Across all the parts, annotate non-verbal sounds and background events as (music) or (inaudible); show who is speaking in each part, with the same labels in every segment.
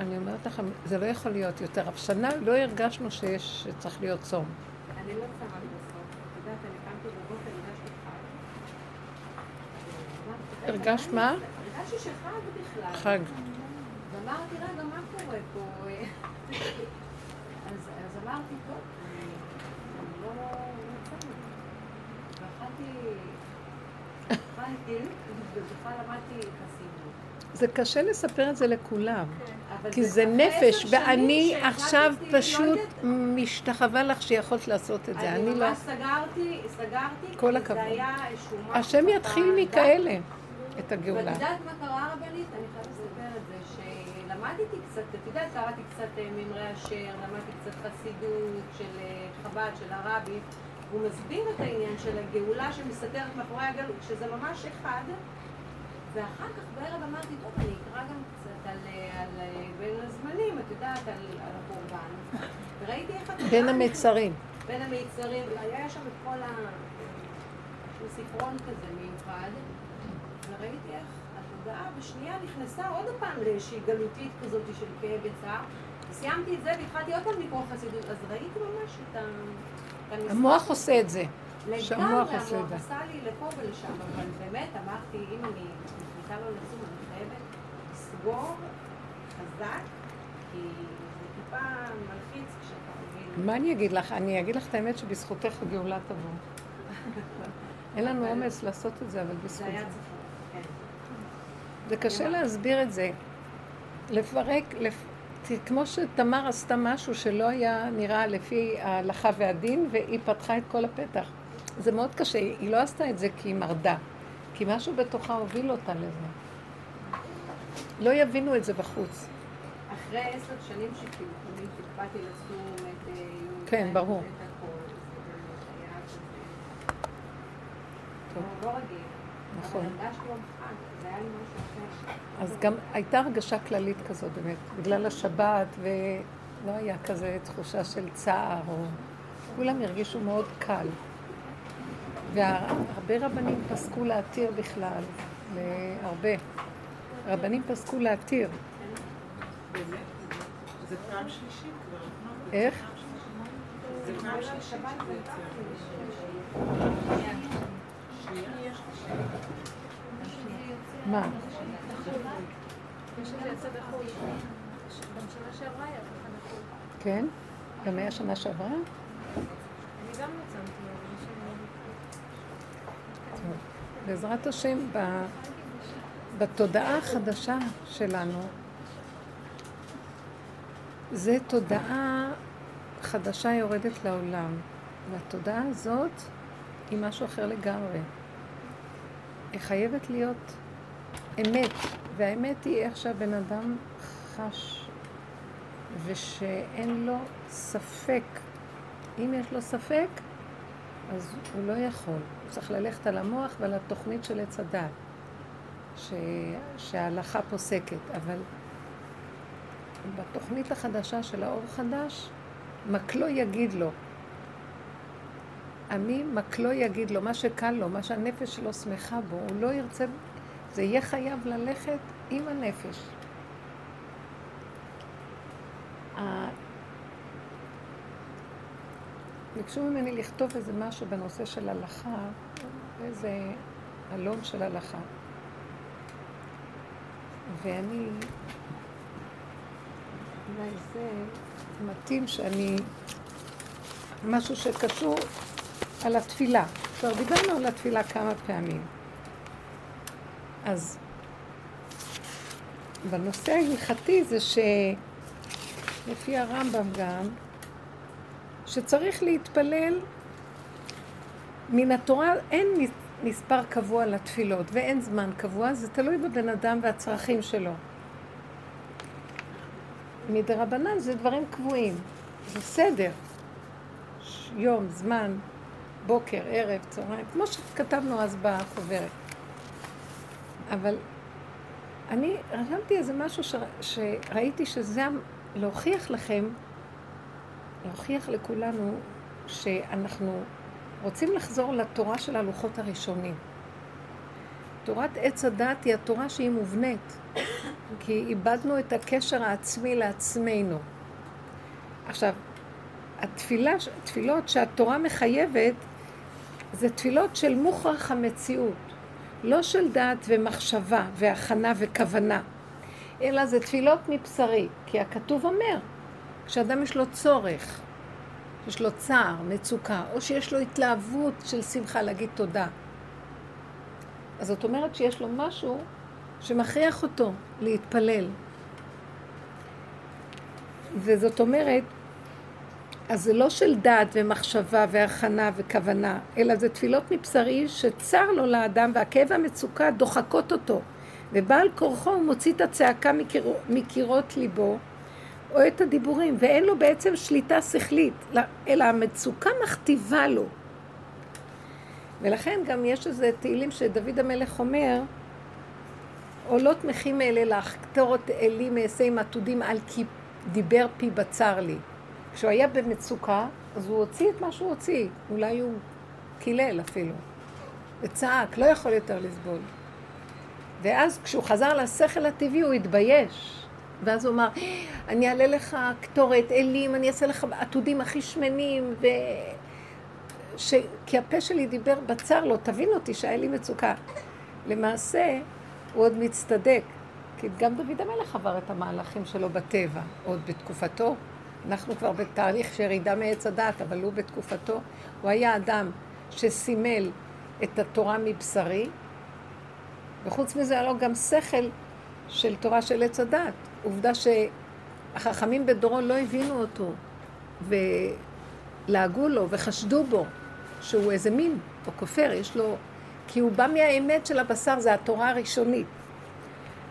Speaker 1: אני אומרת לכם, זה לא יכול להיות יותר. אבל שנה לא הרגשנו שיש, שצריך להיות צום.
Speaker 2: אני לא צמה בסוף. את יודעת, אני קמתי בבוקר, הרגשתי חג.
Speaker 1: הרגשת מה?
Speaker 2: הרגשתי שחג בכלל.
Speaker 1: חג.
Speaker 2: ואמרתי, רגע, מה קורה פה? (laughs) אז אמרתי, טוב, אני לא רוצה. ואכלתי, אכלתי, ובכלל למדתי חסידות.
Speaker 1: זה קשה לספר את זה לכולם.
Speaker 2: אבל
Speaker 1: כי זה נפש, ואני עכשיו
Speaker 2: לא
Speaker 1: פשוט משתחווה לך שיכולת לעשות את זה. אני לא...
Speaker 2: ממש סגרתי, סגרתי,
Speaker 1: כל הכבוד. השם יתחיל. מכאלה את
Speaker 2: ואת
Speaker 1: הגאולה.
Speaker 2: יודעת מה קרה רבנית? אני חייבת לספר את זה, שלמדתי קצת, את יודעת, קראתי קצת אה, ממרי אשר, למדתי קצת חסידות של אה, חב"ד, של הרבי, והוא מסביר את העניין של הגאולה שמסתתרת מאחורי הגלות, שזה ממש אחד, ואחר כך בערב אמרתי, טוב, אני אקרא גם קצת על, על בין הזמנים, את יודעת, על, על הקורבן, וראיתי איך התודעה
Speaker 1: בין המצרים.
Speaker 2: בין המיצרים, והיה שם את כל ה... ספרון כזה מיוחד, וראיתי איך התודעה בשנייה נכנסה עוד פעם לאיזושהי גלותית כזאת של כאב וצער. סיימתי את זה והתחלתי עוד פעם לקרוא חסידות, אז ראיתי ממש את ה... את.
Speaker 1: המוח עושה את זה. שהמוח
Speaker 2: המוח
Speaker 1: עושה את זה.
Speaker 2: עשה לי לפה ולשם, אבל באמת אמרתי, אם אני מחליטה לא לצום, אני חייבת לסגור חזק, כי זה טיפה מלחיץ כשאתה מבין.
Speaker 1: מה אני אגיד לך? אני אגיד לך את האמת שבזכותך הגאולה תבוא. אין לנו אומץ לעשות את זה, אבל בזכות זה.
Speaker 2: כן.
Speaker 1: זה קשה להסביר את זה. לפרק, כמו שתמר עשתה משהו שלא היה נראה לפי ההלכה והדין, והיא פתחה את כל הפתח. זה מאוד קשה, היא לא עשתה את זה כי היא מרדה, כי משהו בתוכה הוביל אותה לזה. לא יבינו את זה בחוץ.
Speaker 2: אחרי עשר שנים שכאילו תמיד הקפדתי לצום את
Speaker 1: כן,
Speaker 2: י"ז
Speaker 1: ברור.
Speaker 2: לא.
Speaker 1: נכון. אז גם הייתה הרגשה כללית כזאת באמת, בגלל השבת, ולא היה כזה תחושה של צער, או... כולם הרגישו מאוד קל. והרבה רבנים פסקו להתיר בכלל, להרבה. רבנים פסקו להתיר.
Speaker 3: זה פעם שלישית כבר.
Speaker 1: איך?
Speaker 3: זה פעם שלישית?
Speaker 1: מה? כן? גם היה שנה שעברה?
Speaker 4: אני גם לא צמתי, אבל יש לי...
Speaker 1: טוב. בעזרת השם. בתודעה החדשה שלנו, זה תודעה חדשה יורדת לעולם, והתודעה הזאת היא משהו אחר לגמרי. היא חייבת להיות אמת, והאמת היא איך שהבן אדם חש, ושאין לו ספק. אם יש לו ספק, אז הוא לא יכול. הוא צריך ללכת על המוח ועל התוכנית של עץ הדת, ש... שההלכה פוסקת. אבל בתוכנית החדשה של האור חדש, מקלו יגיד לו. עמי מקלו יגיד לו, מה שקל לו, מה שהנפש שלו שמחה בו, הוא לא ירצה, זה יהיה חייב ללכת עם הנפש. ביקשו ממני לכתוב איזה משהו בנושא של הלכה, איזה אלון של הלכה. ואני, אולי זה מתאים שאני, משהו שקשור על התפילה. כבר דיברנו על התפילה כמה פעמים. אז בנושא ההלכתי זה שלפי הרמב"ם גם, שצריך להתפלל מן התורה, אין מספר קבוע לתפילות ואין זמן קבוע, זה תלוי בבן אדם והצרכים שלו. מדרבנן זה דברים קבועים, זה סדר. יום, זמן, בוקר, ערב, צהריים, כמו שכתבנו אז בחוברת. אבל אני רשמתי איזה משהו ש... שראיתי שזה להוכיח לכם להוכיח לכולנו שאנחנו רוצים לחזור לתורה של הלוחות הראשונים. תורת עץ הדת היא התורה שהיא מובנית. כי איבדנו את הקשר העצמי לעצמנו. עכשיו, התפילה, תפילות שהתורה מחייבת, זה תפילות של מוכרח המציאות, לא של דעת ומחשבה והכנה וכוונה, אלא זה תפילות מבשרי, כי הכתוב אומר, כשאדם יש לו צורך, יש לו צער, מצוקה, או שיש לו התלהבות של שמחה להגיד תודה. אז זאת אומרת שיש לו משהו שמכריח אותו להתפלל. וזאת אומרת, אז זה לא של דעת ומחשבה והכנה וכוונה, אלא זה תפילות מבשרי שצר לו לאדם והכאב והמצוקה דוחקות אותו. ובעל כורחו הוא מוציא את הצעקה מקיר... מקירות ליבו, או את הדיבורים, ואין לו בעצם שליטה שכלית, אלא המצוקה מכתיבה לו. ולכן גם יש איזה תהילים שדוד המלך אומר, עולות מחים אלה לך, קטורת אלי מעשים עתודים על כי דיבר פי בצר לי. כשהוא היה במצוקה, אז הוא הוציא את מה שהוא הוציא. אולי הוא קילל אפילו. וצעק, לא יכול יותר לסבול. ואז כשהוא חזר לשכל הטבעי הוא התבייש. ואז הוא אמר, אני אעלה לך קטורת, אלים, אני אעשה לך עתודים הכי שמנים, ו... ש... כי הפה שלי דיבר בצר לו, תבין אותי שהיה לי מצוקה. למעשה, הוא עוד מצטדק, כי גם דוד המלך עבר את המהלכים שלו בטבע, עוד בתקופתו. אנחנו כבר בתהליך של ירידה מעץ הדת, אבל הוא בתקופתו, הוא היה אדם שסימל את התורה מבשרי, וחוץ מזה היה לו גם שכל של תורה של עץ הדת. עובדה שהחכמים בדורו לא הבינו אותו, ולעגו לו וחשדו בו שהוא איזה מין או כופר, יש לו... כי הוא בא מהאמת של הבשר, זה התורה הראשונית.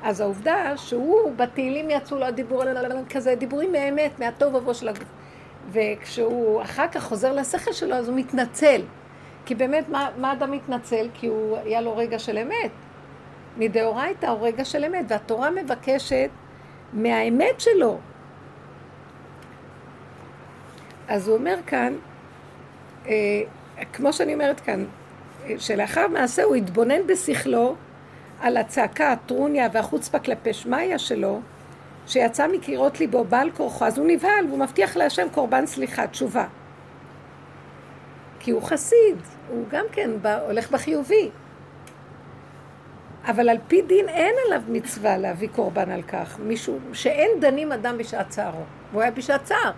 Speaker 1: אז העובדה שהוא, בתהילים יצאו לו הדיבור כזה, דיבורים מהאמת, מהטוב ובוא של הגוף. וכשהוא אחר כך חוזר לשכל שלו, אז הוא מתנצל. כי באמת, מה, מה אדם מתנצל? כי הוא, היה לו רגע של אמת. מדאורייתא הוא רגע של אמת, והתורה מבקשת מהאמת שלו. אז הוא אומר כאן, אה, כמו שאני אומרת כאן, שלאחר מעשה הוא התבונן בשכלו על הצעקה, הטרוניה והחוצפה כלפי שמיא שלו, שיצא מקירות ליבו בעל כורחו, אז הוא נבהל והוא מבטיח להשם קורבן סליחה, תשובה. כי הוא חסיד, הוא גם כן הולך בחיובי. אבל על פי דין אין עליו מצווה להביא קורבן על כך, משום שאין דנים אדם בשעת צערו. הוא היה בשעת צער.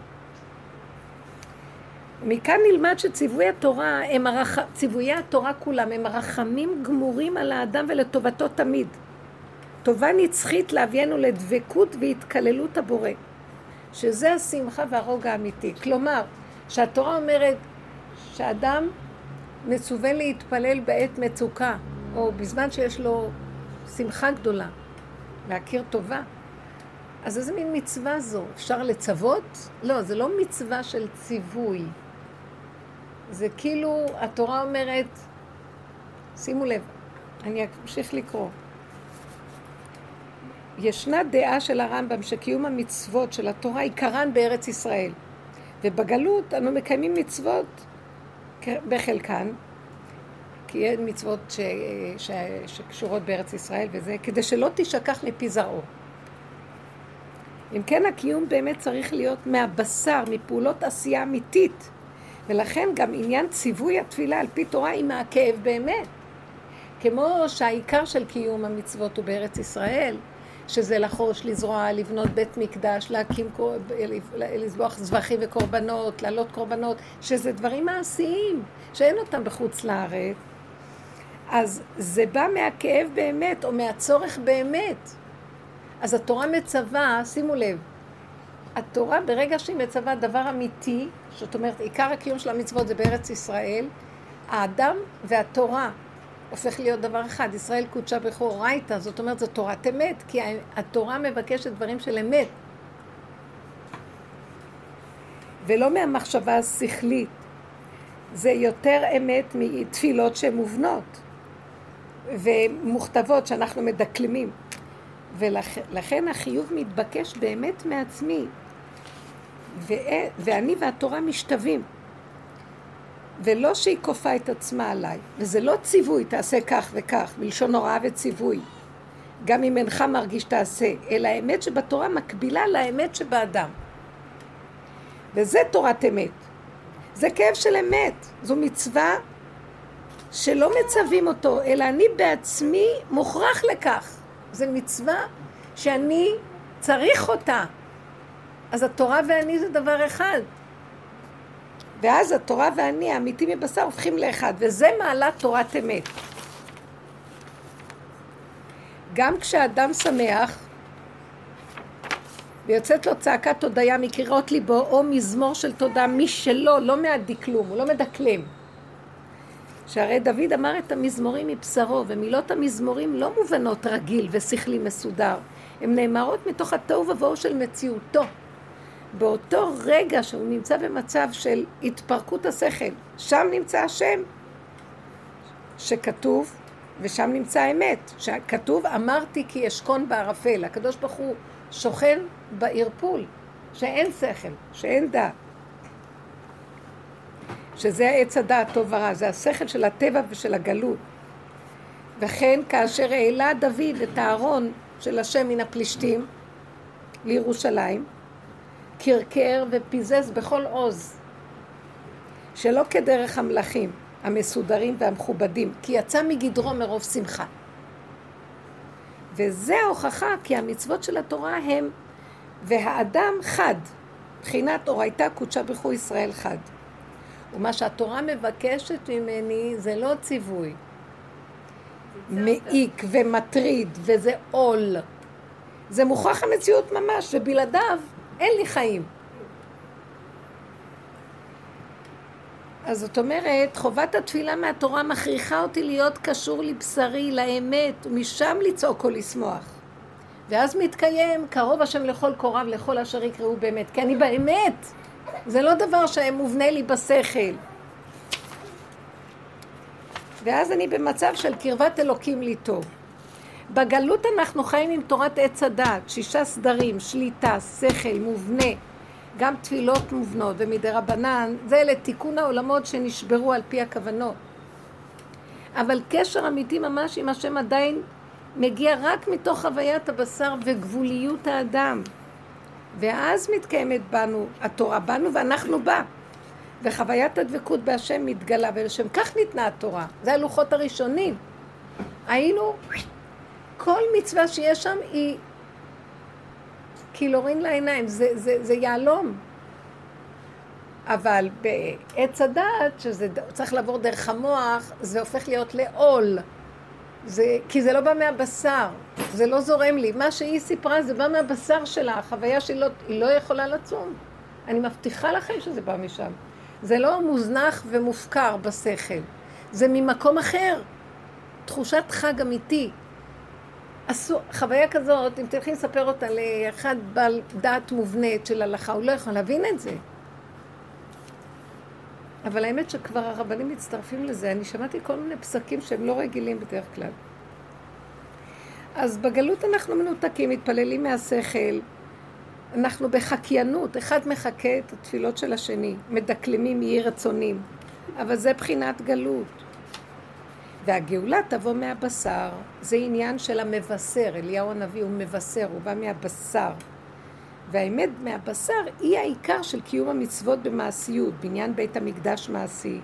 Speaker 1: מכאן נלמד שציווי התורה, הם הרח... ציוויי התורה כולם, הם הרחמים גמורים על האדם ולטובתו תמיד. טובה נצחית להביאנו לדבקות והתקללות הבורא. שזה השמחה והרוג האמיתי. כלומר, שהתורה אומרת שאדם מצווה להתפלל בעת מצוקה, או בזמן שיש לו שמחה גדולה, להכיר טובה. אז איזה מין מצווה זו? אפשר לצוות? לא, זה לא מצווה של ציווי. זה כאילו, התורה אומרת, שימו לב, אני אמשיך לקרוא. ישנה דעה של הרמב"ם שקיום המצוות של התורה עיקרן בארץ ישראל, ובגלות אנו מקיימים מצוות בחלקן, כי אין מצוות ש... ש... שקשורות בארץ ישראל וזה, כדי שלא תשכח מפי זרעו. אם כן, הקיום באמת צריך להיות מהבשר, מפעולות עשייה אמיתית. ולכן גם עניין ציווי התפילה על פי תורה היא מהכאב באמת. כמו שהעיקר של קיום המצוות הוא בארץ ישראל, שזה לחוש, לזרוע, לבנות בית מקדש, להקים, לזבוח זבחים וקורבנות, להעלות קורבנות, שזה דברים מעשיים, שאין אותם בחוץ לארץ. אז זה בא מהכאב באמת, או מהצורך באמת. אז התורה מצווה, שימו לב, התורה ברגע שהיא מצווה דבר אמיתי, זאת אומרת עיקר הקיום של המצוות זה בארץ ישראל, האדם והתורה הופך להיות דבר אחד, ישראל קודשה בכורייתא, זאת אומרת זו תורת אמת, כי התורה מבקשת דברים של אמת. ולא מהמחשבה השכלית. זה יותר אמת מתפילות שהן מובנות ומוכתבות שאנחנו מדקלמים. ולכן החיוב מתבקש באמת מעצמי. ואני והתורה משתווים. ולא שהיא כופה את עצמה עליי, וזה לא ציווי, תעשה כך וכך, מלשון הוראה וציווי. גם אם אינך מרגיש תעשה, אלא האמת שבתורה מקבילה לאמת שבאדם. וזה תורת אמת. זה כאב של אמת, זו מצווה שלא מצווים אותו, אלא אני בעצמי מוכרח לכך. זו מצווה שאני צריך אותה. אז התורה ואני זה דבר אחד. ואז התורה ואני, האמיתי מבשר, הופכים לאחד, וזה מעלה תורת אמת. גם כשאדם שמח, ויוצאת לו צעקת הודיה מקירות ליבו, או מזמור של תודה משלו, לא מהדקלום, הוא לא מדקלם. שהרי דוד אמר את המזמורים מבשרו, ומילות המזמורים לא מובנות רגיל ושכלי מסודר, הן נאמרות מתוך התוהו ובוהו של מציאותו. באותו רגע שהוא נמצא במצב של התפרקות השכל, שם נמצא השם שכתוב, ושם נמצא האמת, שכתוב אמרתי כי אשכון בערפל, הקדוש ברוך הוא שוכן בערפול, שאין שכל, שאין דעת. שזה העץ הדעת טוב ורע, זה השכל של הטבע ושל הגלות. וכן כאשר העלה דוד את הארון של השם מן הפלישתים לירושלים, קרקר ופיזז בכל עוז, שלא כדרך המלכים המסודרים והמכובדים, כי יצא מגדרו מרוב שמחה. וזה ההוכחה כי המצוות של התורה הם והאדם חד, מבחינת אורייתא קודשה ברכו ישראל חד. ומה שהתורה מבקשת ממני זה לא ציווי מעיק ומטריד וזה עול. זה מוכרח המציאות ממש, ובלעדיו אין לי חיים. אז זאת אומרת, חובת התפילה מהתורה מכריחה אותי להיות קשור לבשרי, לאמת, ומשם לצעוק או לשמוח. ואז מתקיים קרוב השם לכל קוריו, לכל אשר יקראו באמת. כי אני באמת. זה לא דבר שמובנה לי בשכל. ואז אני במצב של קרבת אלוקים לי טוב. בגלות אנחנו חיים עם תורת עץ הדת, שישה סדרים, שליטה, שכל, מובנה, גם תפילות מובנות ומדי רבנן, זה לתיקון העולמות שנשברו על פי הכוונות. אבל קשר אמיתי ממש עם השם עדיין מגיע רק מתוך חוויית הבשר וגבוליות האדם. ואז מתקיימת בנו התורה, בנו ואנחנו בה. וחוויית הדבקות בהשם מתגלה, ולשם כך ניתנה התורה. זה הלוחות הראשונים. היינו, כל מצווה שיש שם היא קילורין לעיניים, זה, זה, זה יהלום. אבל בעץ הדעת, שזה צריך לעבור דרך המוח, זה הופך להיות לעול. זה, כי זה לא בא מהבשר, זה לא זורם לי. מה שהיא סיפרה זה בא מהבשר שלה, החוויה שהיא לא, היא לא יכולה לצום. אני מבטיחה לכם שזה בא משם. זה לא מוזנח ומופקר בשכל, זה ממקום אחר. תחושת חג אמיתי. עשו, חוויה כזאת, אם תלכי לספר אותה לאחד בעל דעת מובנית של הלכה, הוא לא יכול להבין את זה. אבל האמת שכבר הרבנים מצטרפים לזה. אני שמעתי כל מיני פסקים שהם לא רגילים בדרך כלל. אז בגלות אנחנו מנותקים, מתפללים מהשכל, אנחנו בחקיינות, אחד מחכה את התפילות של השני, מדקלמים יהי רצונים, אבל זה בחינת גלות. והגאולה תבוא מהבשר, זה עניין של המבשר, אליהו הנביא הוא מבשר, הוא בא מהבשר. והאמת מהבשר היא העיקר של קיום המצוות במעשיות, בניין בית המקדש מעשי,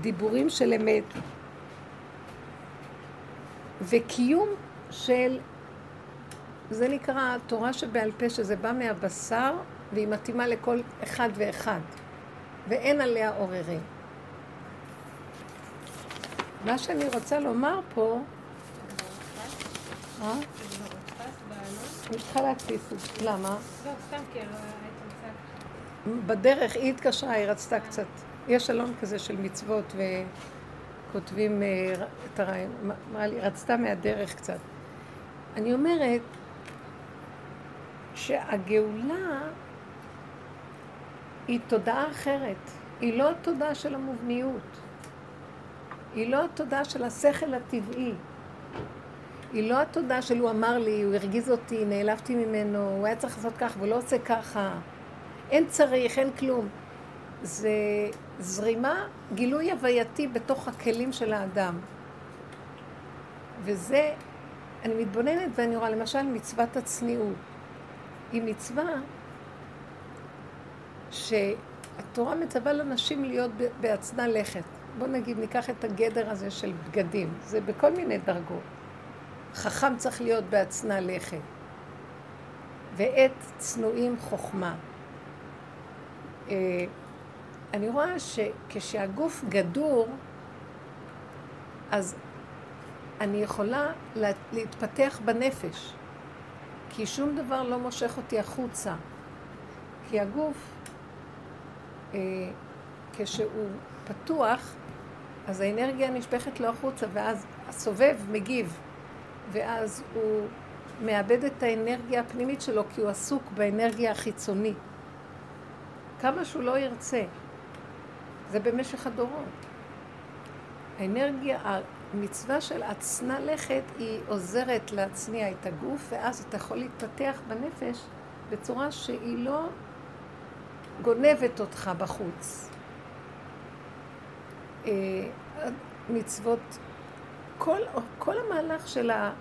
Speaker 1: דיבורים של אמת, וקיום של, זה נקרא תורה שבעל פה, שזה בא מהבשר, והיא מתאימה לכל אחד ואחד, ואין עליה עוררים. מה שאני רוצה לומר פה... אה? אני צריכה זה. למה?
Speaker 2: לא, סתם כי לא הייתי
Speaker 1: בדרך היא התקשרה, היא רצתה קצת. יש אלון כזה של מצוות וכותבים אה, את הרעיון. אמרה לי, רצתה מהדרך קצת. אני אומרת שהגאולה היא תודעה אחרת. היא לא התודעה של המובניות. היא לא התודעה של השכל הטבעי. היא לא התודה של הוא אמר לי, הוא הרגיז אותי, נעלבתי ממנו, הוא היה צריך לעשות ככה והוא לא עושה ככה. אין צריך, אין כלום. זה זרימה, גילוי הווייתי בתוך הכלים של האדם. וזה, אני מתבוננת ואני רואה למשל מצוות הצניעות. היא מצווה שהתורה מצווה לנשים להיות בעצנה לכת. בוא נגיד, ניקח את הגדר הזה של בגדים, זה בכל מיני דרגות. חכם צריך להיות בעצנה לכת. ועת צנועים חוכמה. אה, אני רואה שכשהגוף גדור, אז אני יכולה להתפתח בנפש, כי שום דבר לא מושך אותי החוצה. כי הגוף, אה, כשהוא פתוח, אז האנרגיה נשפכת לו החוצה, ואז הסובב מגיב, ואז הוא מאבד את האנרגיה הפנימית שלו, כי הוא עסוק באנרגיה החיצונית. כמה שהוא לא ירצה. זה במשך הדורות. האנרגיה, המצווה של עצנה לכת היא עוזרת להצניע את הגוף, ואז אתה יכול להתפתח בנפש בצורה שהיא לא גונבת אותך בחוץ. אה, מצוות, כל, כל המהלך של ה...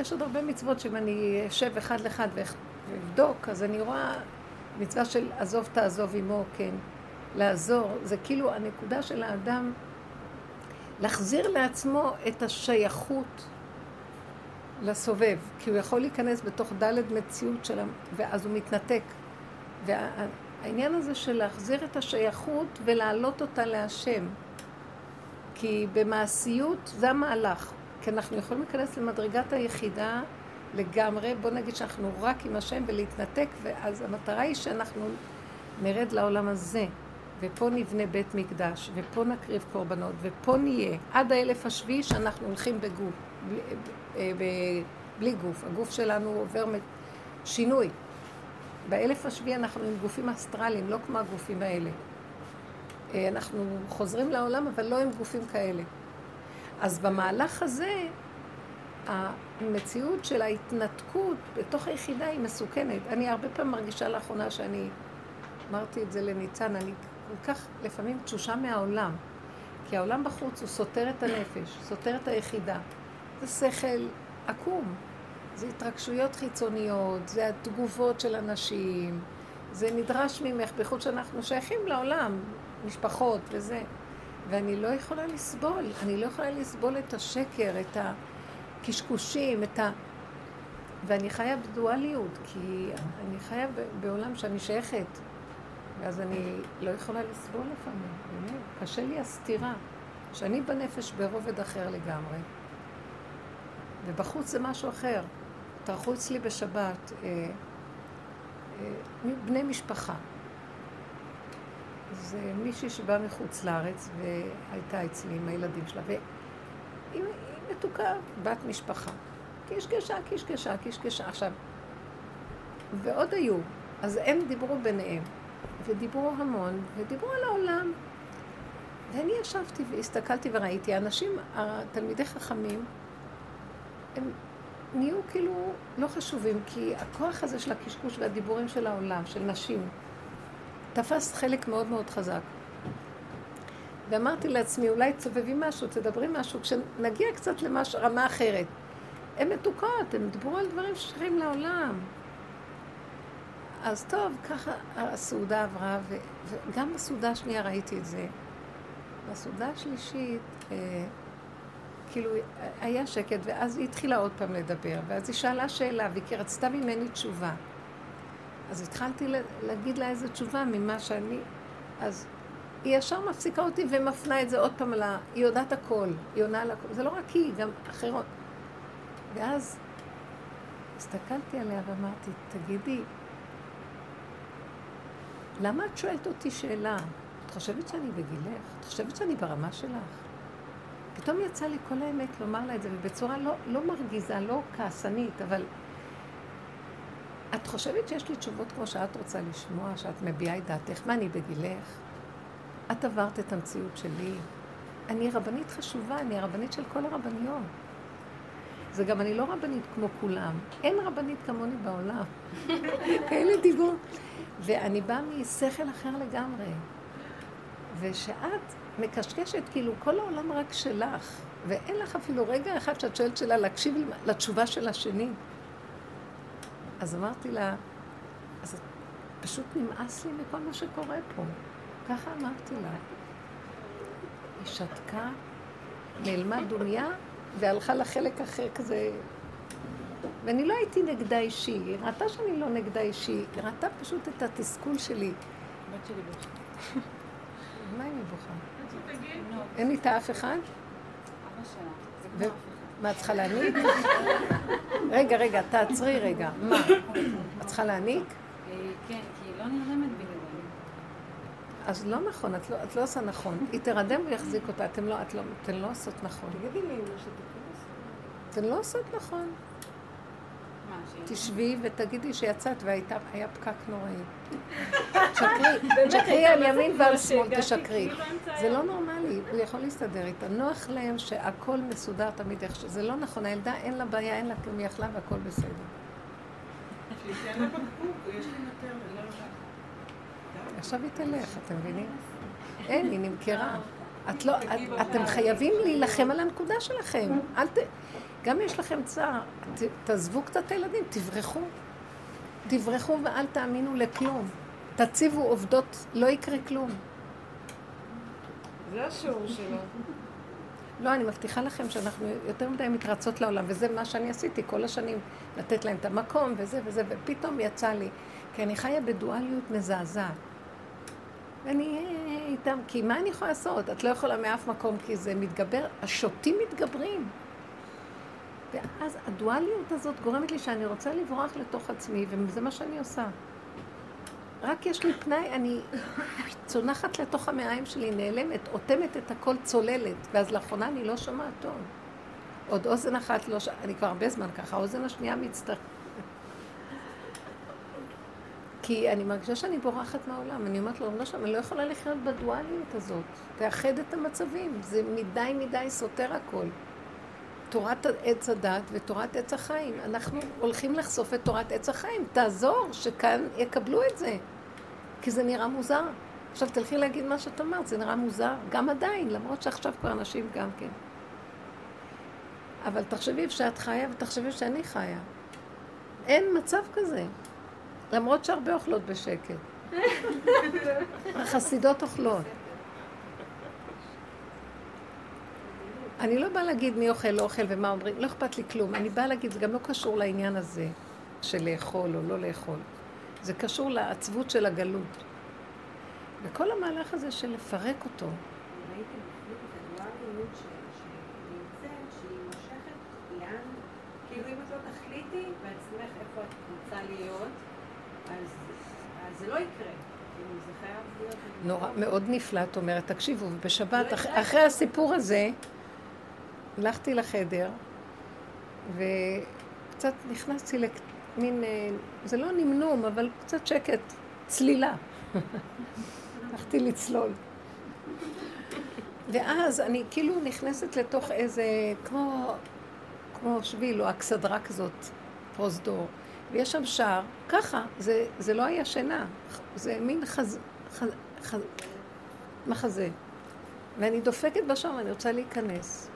Speaker 1: יש עוד הרבה מצוות שאם אני אשב אחד לאחד ואבדוק, אז אני רואה מצווה של עזוב תעזוב עמו, כן, לעזור, זה כאילו הנקודה של האדם להחזיר לעצמו את השייכות לסובב, כי הוא יכול להיכנס בתוך דלת מציאות שלו, ואז הוא מתנתק. והעניין הזה של להחזיר את השייכות ולהעלות אותה להשם, כי במעשיות זה המהלך, כי אנחנו יכולים להיכנס למדרגת היחידה לגמרי, בוא נגיד שאנחנו רק עם השם ולהתנתק, ואז המטרה היא שאנחנו נרד לעולם הזה, ופה נבנה בית מקדש, ופה נקריב קורבנות, ופה נהיה, עד האלף השביעי שאנחנו הולכים בגוף, בלי, אה, בלי גוף. הגוף שלנו עובר שינוי. באלף השביעי אנחנו עם גופים אסטרליים, לא כמו הגופים האלה. אה, אנחנו חוזרים לעולם, אבל לא עם גופים כאלה. אז במהלך הזה, המציאות של ההתנתקות בתוך היחידה היא מסוכנת. אני הרבה פעמים מרגישה לאחרונה שאני, אמרתי את זה לניצן, אני כל כך לפעמים תשושה מהעולם. כי העולם בחוץ הוא סותר את הנפש, סותר את היחידה. זה שכל עקום, זה התרגשויות חיצוניות, זה התגובות של אנשים, זה נדרש ממך, בייחוד שאנחנו שייכים לעולם, משפחות וזה. ואני לא יכולה לסבול, אני לא יכולה לסבול את השקר, את הקשקושים, את ה... ואני חיה בדואליות, כי אני חיה בעולם שאני שייכת, ואז אני לא יכולה לסבול לפעמים, באמת, קשה לי הסתירה, שאני בנפש ברובד אחר לגמרי, ובחוץ זה משהו אחר. טרחו אצלי בשבת אה, אה, בני משפחה. זה מישהי שבאה מחוץ לארץ והייתה אצלי עם הילדים שלה, והיא מתוקה, בת משפחה. קישקשה, קישקשה, קישקשה. עכשיו, ועוד היו, אז הם דיברו ביניהם, ודיברו המון, ודיברו על העולם. ואני ישבתי והסתכלתי וראיתי, אנשים, התלמידי חכמים, הם נהיו כאילו לא חשובים, כי הכוח הזה של הקשקוש והדיבורים של העולם, של נשים, תפס חלק מאוד מאוד חזק. ואמרתי לעצמי, אולי תסובבי משהו, תדברי משהו, כשנגיע קצת לרמה אחרת. הן מתוקות, הן דיברו על דברים ששייכים לעולם. אז טוב, ככה הסעודה עברה, ו... וגם בסעודה השנייה ראיתי את זה. בסעודה השלישית, אה, כאילו, היה שקט, ואז היא התחילה עוד פעם לדבר, ואז היא שאלה שאלה, והיא רצתה ממני תשובה. אז התחלתי להגיד לה איזה תשובה ממה שאני... אז היא ישר מפסיקה אותי ומפנה את זה עוד פעם ל... היא יודעת הכל, היא עונה על הכל. זה לא רק היא, גם אחרות. ואז הסתכלתי עליה ואמרתי, תגידי, למה את שואלת אותי שאלה? את חושבת שאני בגילך? את חושבת שאני ברמה שלך? פתאום יצא לי כל האמת לומר לה את זה, ובצורה לא, לא מרגיזה, לא כעסנית, אבל את חושבת שיש לי תשובות כמו שאת רוצה לשמוע, שאת מביעה את דעתך? מה, אני בגילך? את עברת את המציאות שלי. אני רבנית חשובה, אני הרבנית של כל הרבניות. זה גם, אני לא רבנית כמו כולם. אין רבנית כמוני בעולם. (laughs) כאלה דיבור. ואני באה משכל אחר לגמרי. ושאת מקשקשת, כאילו כל העולם רק שלך, ואין לך אפילו רגע אחד שאת שואלת שאלה להקשיב לתשובה של השני. אז אמרתי לה, אז פשוט נמאס לי מכל מה שקורה פה. ככה אמרתי לה. היא שתקה, נעלמה דוניה, והלכה לחלק אחר כזה. ואני לא הייתי נגדה אישי, היא ראתה שאני לא נגדה אישי, היא ראתה פשוט את התסכול שלי.
Speaker 3: בת שלי בוכה.
Speaker 1: מה אם היא בוכה? אין איתה אף אחד? ו- מה, את צריכה להניק? רגע, רגע, תעצרי רגע. מה? את צריכה להניק?
Speaker 4: אה, כן, כי היא לא נרדמת בלעדיי.
Speaker 1: אז לא נכון, את לא, את לא עושה נכון. היא תרדם ויחזיק אותה, אתם לא, את לא, אתן לא עושות נכון.
Speaker 2: תגידי לי.
Speaker 1: אתן לא עושות נכון. תשבי ותגידי שיצאת והיה פקק נוראי. (laughs) תשקרי, תשקרי על ימין ועל שמאל, תשקרי. זה לא נורמלי, הוא יכול להסתדר איתה. נוח להם שהכל מסודר תמיד איך ש... זה לא נכון, הילדה אין לה בעיה, אין לה כלום, היא אכלה והכל בסדר.
Speaker 3: לא.
Speaker 1: עכשיו היא תלך, אתם מבינים? (laughs) אין, היא נמכרה. לא, את, אתם חייבים להילחם על הנקודה שלכם. אל ת... גם יש לכם צער, ת, תעזבו קצת את הילדים, תברחו. תברחו ואל תאמינו לכלום. תציבו עובדות, לא יקרה כלום.
Speaker 2: זה השיעור שלו.
Speaker 1: לא, אני מבטיחה לכם שאנחנו יותר מדי מתרצות לעולם, וזה מה שאני עשיתי כל השנים, לתת להם את המקום וזה וזה, ופתאום יצא לי, כי אני חיה בדואליות מזעזעת. ואני איתם, כי מה אני יכולה לעשות? את לא יכולה מאף מקום, כי זה מתגבר, השוטים מתגברים. ואז הדואליות הזאת גורמת לי שאני רוצה לברוח לתוך עצמי, וזה מה שאני עושה. רק יש לי פנאי, אני צונחת לתוך המעיים שלי, נעלמת, אוטמת את הכל צוללת, ואז לאחרונה אני לא שומעת טוב. עוד אוזן אחת לא ש... אני כבר הרבה זמן ככה, האוזן השנייה מצטרכת. כי אני מרגישה שאני בורחת מהעולם. אני אומרת לו, לא שם, אני לא יכולה לחיות בדואליות הזאת. תאחד את המצבים. זה מדי מדי סותר הכל. תורת עץ הדת ותורת עץ החיים. אנחנו הולכים לחשוף את תורת עץ החיים. תעזור, שכאן יקבלו את זה. כי זה נראה מוזר. עכשיו תלכי להגיד מה שאת אמרת, זה נראה מוזר. גם עדיין, למרות שעכשיו כבר אנשים גם כן. אבל תחשבי שאת חיה ותחשבי שאני חיה. אין מצב כזה. למרות שהרבה אוכלות בשקט. (laughs) החסידות אוכלות. אני לא באה להגיד מי אוכל, לא אוכל ומה אומרים, לא אכפת לי כלום. אני באה להגיד, זה גם לא קשור לעניין הזה של לאכול או לא לאכול. זה קשור לעצבות של הגלות. וכל המהלך הזה של לפרק אותו,
Speaker 2: זה לא יקרה.
Speaker 1: נורא, מאוד נפלא, את אומרת, תקשיבו, בשבת,
Speaker 2: לא.
Speaker 1: אחרי הסיפור הזה, הלכתי לחדר, וקצת נכנסתי למין, אה, זה לא נמנום, אבל קצת שקט, צלילה. הלכתי לצלול. ואז אני כאילו נכנסת לתוך איזה, כמו, כמו שביל או אכסדרה כזאת, פרוזדור, ויש שם שער, ככה, זה, זה לא היה שינה, זה מין חז, חז, חז, מחזה. ואני דופקת בשער ואני רוצה להיכנס.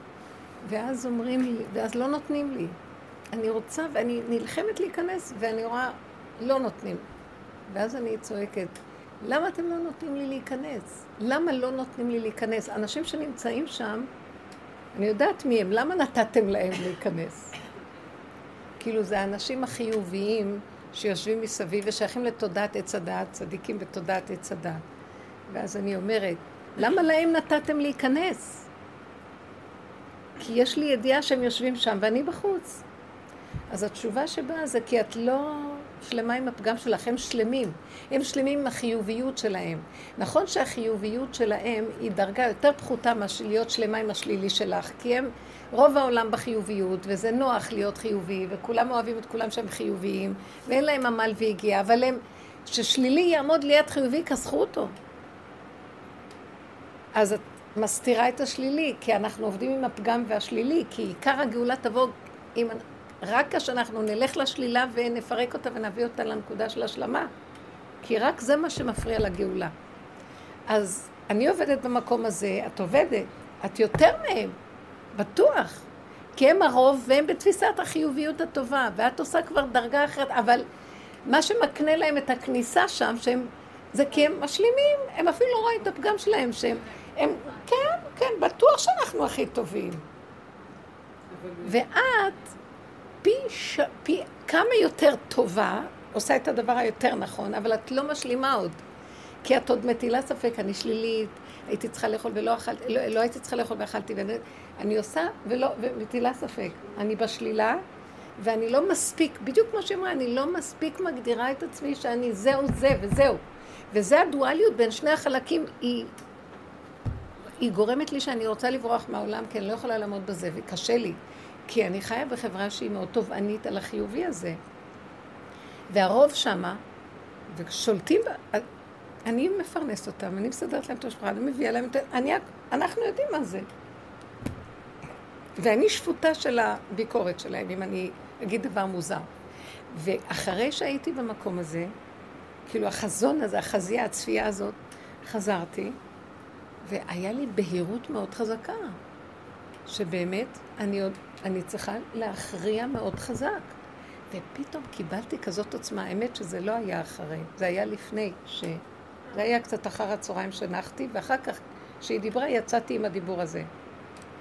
Speaker 1: ואז אומרים לי, ואז לא נותנים לי. אני רוצה, ואני נלחמת להיכנס, ואני רואה, לא נותנים. ואז אני צועקת, למה אתם לא נותנים לי להיכנס? למה לא נותנים לי להיכנס? אנשים שנמצאים שם, אני יודעת מי הם, למה נתתם להם להיכנס? כאילו זה האנשים החיוביים שיושבים מסביב ושייכים לתודעת עץ הדעת, צדיקים בתודעת עץ הדעת. ואז אני אומרת, למה להם נתתם להיכנס? כי יש לי ידיעה שהם יושבים שם ואני בחוץ. אז התשובה שבאה זה כי את לא שלמה עם הפגם שלך, הם שלמים. הם שלמים עם החיוביות שלהם. נכון שהחיוביות שלהם היא דרגה יותר פחותה מאשר להיות שלמה עם השלילי שלך, כי הם רוב העולם בחיוביות, וזה נוח להיות חיובי, וכולם אוהבים את כולם שהם חיוביים, ואין להם עמל והגיע, אבל הם, ששלילי יעמוד ליד חיובי, כסחו אותו. אז מסתירה את השלילי, כי אנחנו עובדים עם הפגם והשלילי, כי עיקר הגאולה תבוא אם רק כשאנחנו נלך לשלילה ונפרק אותה ונביא אותה לנקודה של השלמה. כי רק זה מה שמפריע לגאולה. אז אני עובדת במקום הזה, את עובדת, את יותר מהם, בטוח. כי הם הרוב והם בתפיסת החיוביות הטובה, ואת עושה כבר דרגה אחרת, אבל מה שמקנה להם את הכניסה שם, שהם, זה כי הם משלימים, הם אפילו לא רואים את הפגם שלהם, שהם, הם, כן, כן, בטוח שאנחנו הכי טובים. ואת פי, ש... פי כמה יותר טובה, עושה את הדבר היותר נכון, אבל את לא משלימה עוד. כי את עוד מטילה ספק, אני שלילית, הייתי צריכה לאכול ולא אכלתי, לא, לא הייתי צריכה לאכול ואכלתי, ואני אני עושה ולא, ומטילה ספק. אני בשלילה, ואני לא מספיק, בדיוק כמו שאמרה, אני לא מספיק מגדירה את עצמי שאני זהו זה וזהו. וזה הדואליות בין שני החלקים, היא, היא גורמת לי שאני רוצה לברוח מהעולם, כי אני לא יכולה לעמוד בזה, וקשה לי. כי אני חיה בחברה שהיא מאוד תובענית על החיובי הזה. והרוב שמה, ושולטים, בה, אני מפרנסת אותם, אני מסדרת להם את המשפחה, אני מביאה להם את... אני, אנחנו יודעים מה זה. ואני שפוטה של הביקורת שלהם, אם אני אגיד דבר מוזר. ואחרי שהייתי במקום הזה, כאילו החזון הזה, החזייה, הצפייה הזאת, חזרתי, והיה לי בהירות מאוד חזקה, שבאמת אני עוד, אני צריכה להכריע מאוד חזק. ופתאום קיבלתי כזאת עוצמה, האמת שזה לא היה אחרי, זה היה לפני, ש... זה היה קצת אחר הצהריים שנחתי, ואחר כך, כשהיא דיברה, יצאתי עם הדיבור הזה.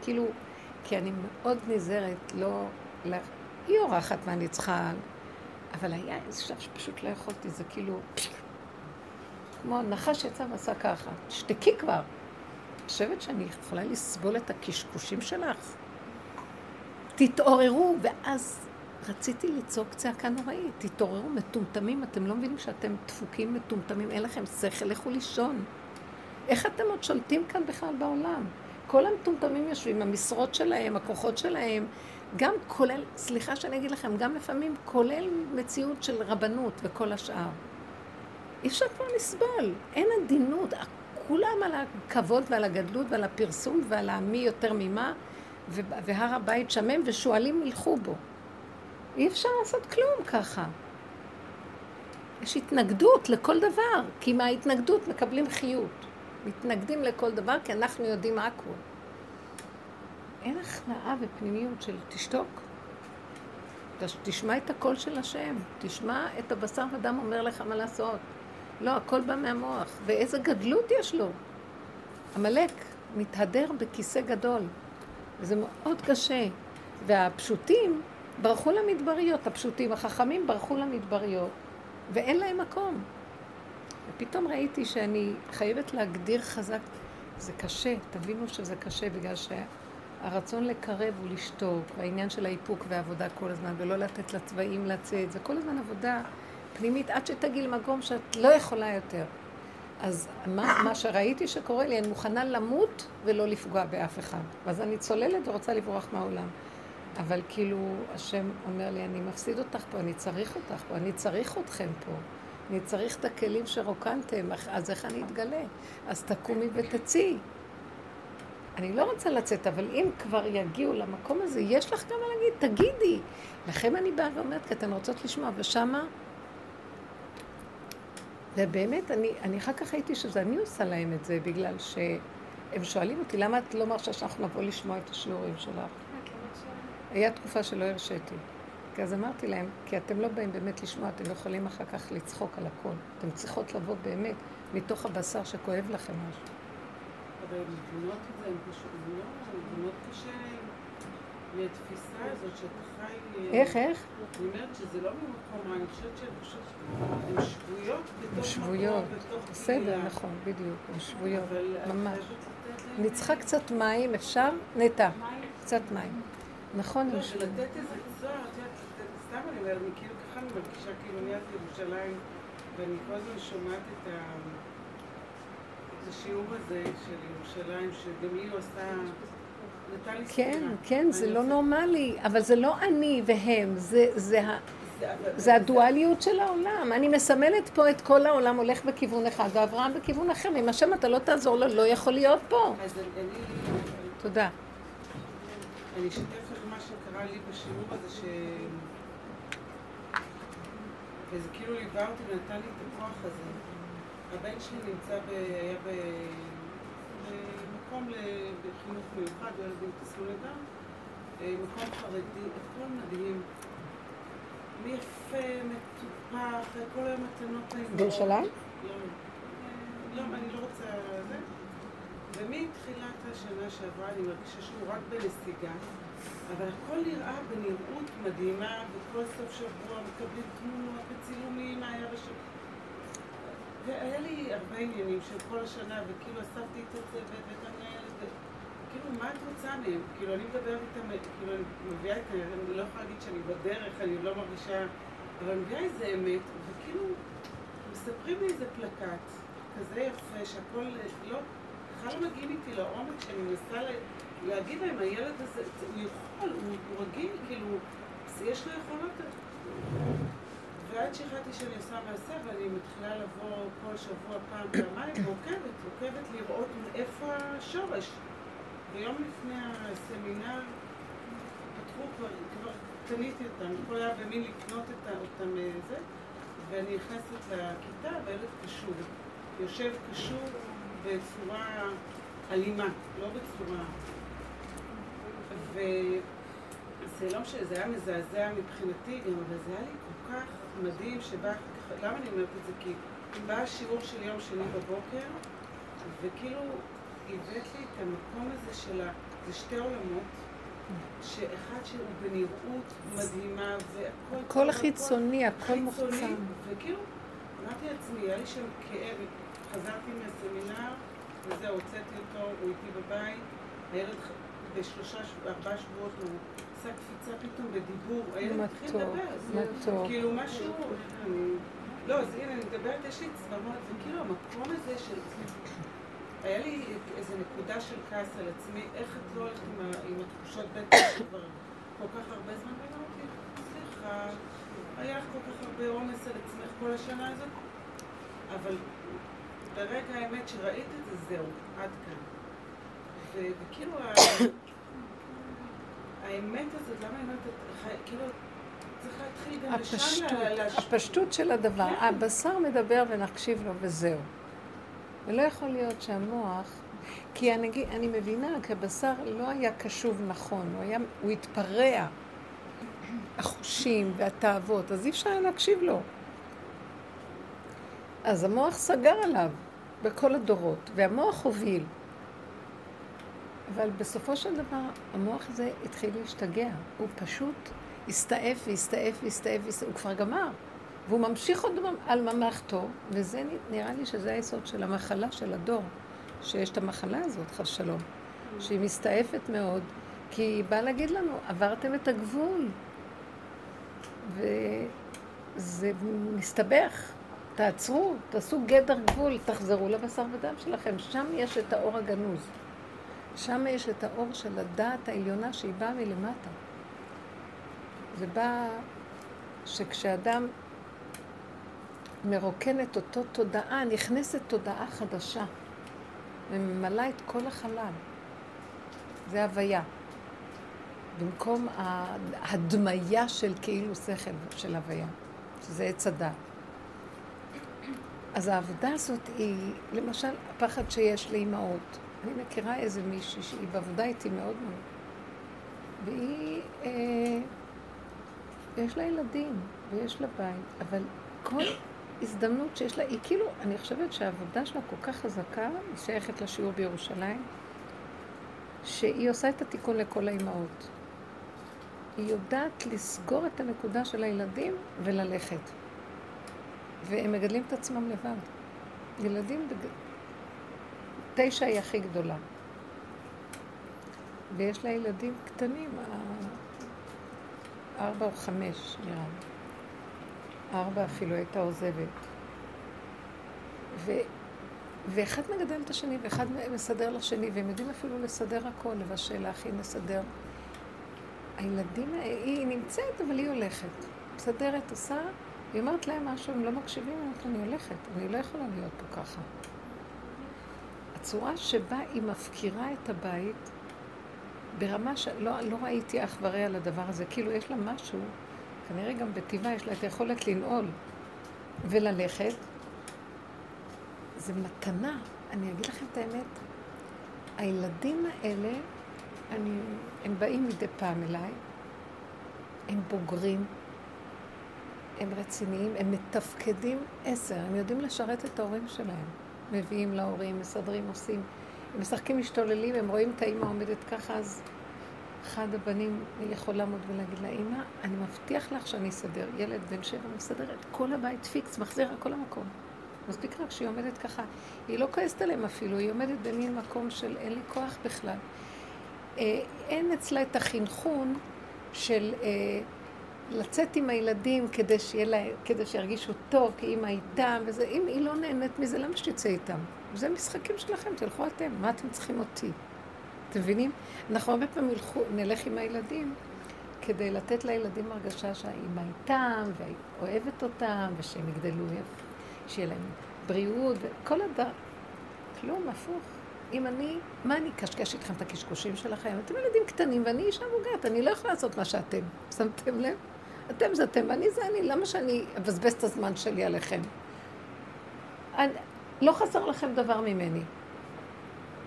Speaker 1: כאילו, כי אני מאוד נזהרת, לא... לה... היא אורחת מה אני צריכה, אבל היה איזה שלב שפשוט לא יכולתי, זה כאילו... כמו נחש יצא ועשה ככה, תשתקי כבר. חושבת שאני יכולה לסבול את הקשקושים שלך? תתעוררו, ואז רציתי לצעוק צעקה נוראית, תתעוררו, מטומטמים, אתם לא מבינים שאתם דפוקים, מטומטמים, אין לכם שכל, לכו לישון. איך אתם עוד שולטים כאן בכלל בעולם? כל המטומטמים יושבים, המשרות שלהם, הכוחות שלהם, גם כולל, סליחה שאני אגיד לכם, גם לפעמים כולל מציאות של רבנות וכל השאר. אי אפשר כבר לסבול, אין עדינות, כולם על הכבוד ועל הגדלות ועל הפרסום ועל המי יותר ממה, והר הבית שמם ושועלים ילכו בו. אי אפשר לעשות כלום ככה. יש התנגדות לכל דבר, כי מההתנגדות מקבלים חיות. מתנגדים לכל דבר כי אנחנו יודעים הכול. אין הכנעה ופנימיות של תשתוק. תשמע את הקול של השם, תשמע את הבשר ודם אומר לך מה לעשות. לא, הכל בא מהמוח. ואיזה גדלות יש לו. עמלק מתהדר בכיסא גדול, וזה מאוד קשה. והפשוטים ברחו למדבריות, הפשוטים, החכמים ברחו למדבריות, ואין להם מקום. ופתאום ראיתי שאני חייבת להגדיר חזק, זה קשה, תבינו שזה קשה, בגלל שהרצון לקרב הוא לשתוק, והעניין של האיפוק והעבודה כל הזמן, ולא לתת לצבעים לצאת, זה כל הזמן עבודה פנימית, עד שתגיעי למקום שאת לא יכולה יותר. אז מה, מה שראיתי שקורה לי, אני מוכנה למות ולא לפגוע באף אחד. ואז אני צוללת ורוצה לברוח מהעולם. אבל כאילו, השם אומר לי, אני מפסיד אותך פה, אני צריך אותך פה, אני צריך אתכם פה. אני צריך את הכלים שרוקנתם, אז איך אני אתגלה? אז תקומי ותצאי. אני לא רוצה לצאת, אבל אם כבר יגיעו למקום הזה, יש לך גם מה להגיד, תגידי. לכם אני באה ואומרת, כי אתן רוצות לשמוע, ושמה... ובאמת, אני, אני אחר כך הייתי שזה אני עושה להם את זה, בגלל שהם שואלים אותי, למה את לא מרשה שאנחנו נבוא לשמוע את השיעורים שלך? היה תקופה שלא הרשיתי. כי אז אמרתי להם, כי אתם לא באים באמת לשמוע, אתם לא יכולים אחר כך לצחוק על הכל. אתם צריכות לבוא באמת מתוך הבשר שכואב לכם משהו.
Speaker 3: אבל הן מבינות את זה, הן פשוט, זה מאוד קשה לתפיסה הזאת שאתה חי...
Speaker 1: איך, איך?
Speaker 3: אני אומרת שזה לא ממקום, אני חושבת שהן פשוט, הן שבויות בתוך מקום,
Speaker 1: שבויות, בסדר, נכון, בדיוק, הן שבויות, ממש. אני צריכה קצת מים, אפשר? נטע, קצת מים. נכון,
Speaker 3: הם שבויות. לתת איזה צוהר, את יודעת, סתם אני אומרת, אני כאילו ככה אני מרגישה כאילו אני ירושלים, ואני כל הזמן שומעת. את השיעור הזה של ירושלים, שגם היא עושה...
Speaker 1: כן, כן, זה לא נורמלי, אבל זה לא אני והם, זה, הדואליות של העולם. אני מסמלת פה את כל העולם הולך בכיוון אחד, ואברהם בכיוון אחר. אם השם אתה לא תעזור לו, לא יכול להיות פה. תודה.
Speaker 3: אני אשתף לך מה שקרה לי בשיעור הזה, ש... וזה כאילו ליווה אותי ונתן לי את הכוח הזה. הבן שלי נמצא ב... היה ב... במקום לחינוך מיוחד, ילדים תסלולי דם, אה, מקום חרדי, הכל מדהים. מי יפה, מטופח, כל היום מתנות נעימות.
Speaker 1: בירושלים?
Speaker 3: לא, לא, אני לא רוצה זה. ומתחילת השנה שעברה אני מרגישה שהוא רק בנסיגה, אבל הכל נראה בנראות מדהימה, וכל סוף שבוע מקבלים תמונות וצילומים מה היה בשבוע. והיה לי הרבה עניינים של כל השנה, וכאילו אספתי את הצוות ואת מה את רוצה מהם? כאילו, אני מדברת איתם, כאילו, אני מביאה את ה... אני לא יכולה להגיד שאני בדרך, אני לא מרגישה... אבל אני מביאה איזה אמת, וכאילו, מספרים לי איזה פלקט, כזה יפה, שהכל לא... בכלל לא מגיעים איתי לעומק, שאני מנסה לה, להגיד להם, הילד הזה, הוא יכול, הוא, הוא רגיל, כאילו, יש לו יכולות... ועד שהחלטתי שאני עושה מעשה, ואני מתחילה לבוא כל שבוע פעם, פעמיים, ועוקבת, עוקבת לראות מאיפה השורש. ויום לפני הסמינר פתחו כבר, כבר קניתי אותם, הכל היה במין לקנות אותם זה, ואני נכנסת לכיתה והילד קשור. יושב קשור בצורה אלימה, לא בצורה... וזה לא משנה, זה היה מזעזע מבחינתי גם, אבל זה היה לי כל כך מדהים שבא, למה אני אומרת את זה? כי בא השיעור של יום שני בבוקר, וכאילו הבאת לי את המקום הזה של ה... זה שתי עולמות, שאחד שהוא בנראות מדהימה, והכל...
Speaker 1: כל חיצוני, הכל מוחצן.
Speaker 3: וכאילו, אמרתי לעצמי, היה לי שם כאב, חזרתי מהסמינר, וזהו, הוצאתי אותו, הוא איתי בבית, הילד בשלושה, ארבעה שבועות הוא עשה קפיצה פתאום בדיבור, הילד התחיל לדבר. כאילו משהו, לא, אז הנה, אני מדברת, יש לי צמרמורת, וכאילו המקום הזה של... היה לי איזו נקודה של כעס על עצמי, איך את לא הולכת עם, עם התחושות בטח כבר כל כך הרבה זמן, ואמרתי, סליחה, היה לך כל כך הרבה עומס על עצמך כל השנה הזאת, אבל ברגע האמת שראית את זה, זהו, עד כאן. וכאילו, האמת הזאת, למה אני אומרת, כאילו,
Speaker 1: להשפיע. הפשטות של הדבר, כן. הבשר מדבר ונקשיב לו וזהו. ולא יכול להיות שהמוח, כי אני, אני מבינה, כי הבשר לא היה קשוב נכון, הוא, היה, הוא התפרע, החושים והתאוות, אז אי אפשר היה להקשיב לו. אז המוח סגר עליו בכל הדורות, והמוח הוביל. אבל בסופו של דבר המוח הזה התחיל להשתגע, הוא פשוט הסתעף והסתעף והסתעף, הוא כבר גמר. והוא ממשיך עוד על ממלכתו, וזה נראה לי שזה היסוד של המחלה של הדור, שיש את המחלה הזאת, חס שלום, שהיא מסתעפת מאוד, כי היא באה להגיד לנו, עברתם את הגבול, וזה מסתבך, תעצרו, תעשו גדר גבול, תחזרו לבשר ודם שלכם, שם יש את האור הגנוז. שם יש את האור של הדעת העליונה שהיא באה מלמטה. זה בא שכשאדם מרוקנת אותו תודעה, נכנסת תודעה חדשה וממלאה את כל החלל. זה הוויה. במקום ההדמיה של כאילו שכל של הוויה, שזה עץ הדת. אז העבודה הזאת היא, למשל, הפחד שיש לאימהות. אני מכירה איזה מישהי שהיא בעבודה איתי מאוד מאוד, והיא, אה, יש לה ילדים ויש לה בית, אבל כל הזדמנות שיש לה, היא כאילו, אני חושבת שהעבודה שלה כל כך חזקה, היא שייכת לשיעור בירושלים, שהיא עושה את התיקון לכל האימהות. היא יודעת לסגור את הנקודה של הילדים וללכת. והם מגדלים את עצמם לבד. ילדים, בג... תשע היא הכי גדולה. ויש לה ילדים קטנים, ארבע או חמש נראה לי. ארבע אפילו הייתה עוזבת. ו... ואחד מגדל את השני, ואחד מסדר לשני, והם יודעים אפילו לסדר הכל, לבשל, להכין, לסדר. הילדים, היא נמצאת, אבל היא הולכת. מסדרת, עושה, היא אומרת להם משהו, הם לא מקשיבים, היא אומרת, אני הולכת, אני לא יכולה להיות פה ככה. הצורה שבה היא מפקירה את הבית, ברמה שלא לא ראיתי אח ורע לדבר הזה, כאילו יש לה משהו כנראה גם בטבעה יש לה את היכולת לנעול וללכת. זה מתנה. אני אגיד לכם את האמת, הילדים האלה, אני, הם באים מדי פעם אליי, הם בוגרים, הם רציניים, הם מתפקדים עשר, הם יודעים לשרת את ההורים שלהם. מביאים להורים, מסדרים, עושים. הם משחקים משתוללים, הם רואים את האימא עומדת ככה, אז אחד הבנים יכול לעמוד ולהגיד לה, אימא, אני מבטיח לך שאני אסדר. ילד בן שבע מסדר את כל הבית פיקס, מחזיר הכל למקום. מספיק רק שהיא עומדת ככה. היא לא כועסת עליהם אפילו, היא עומדת במין מקום של אין לי כוח בכלל. אה, אין אצלה את החינכון של אה, לצאת עם הילדים כדי, שיהיה לה, כדי שירגישו טוב, כי אימא איתם, וזה, אם היא לא נהנית מזה, למה שתצא איתם? זה משחקים שלכם, תלכו אתם, מה אתם צריכים אותי? אתם מבינים? אנחנו הרבה פעמים ילכו, נלך עם הילדים כדי לתת לילדים הרגשה שהאימא איתם, והיא אוהבת אותם, ושהם יגדלו שיהיה להם בריאות, וכל הדר... כלום, הפוך. אם אני, מה אני אקשקש איתכם את הקשקושים שלכם? אתם ילדים קטנים ואני אישה מבוגרת, אני לא יכולה לעשות מה שאתם. שמתם לב? אתם זה אתם ואני זה אני, למה שאני אבזבז את הזמן שלי עליכם? אני, לא חסר לכם דבר ממני.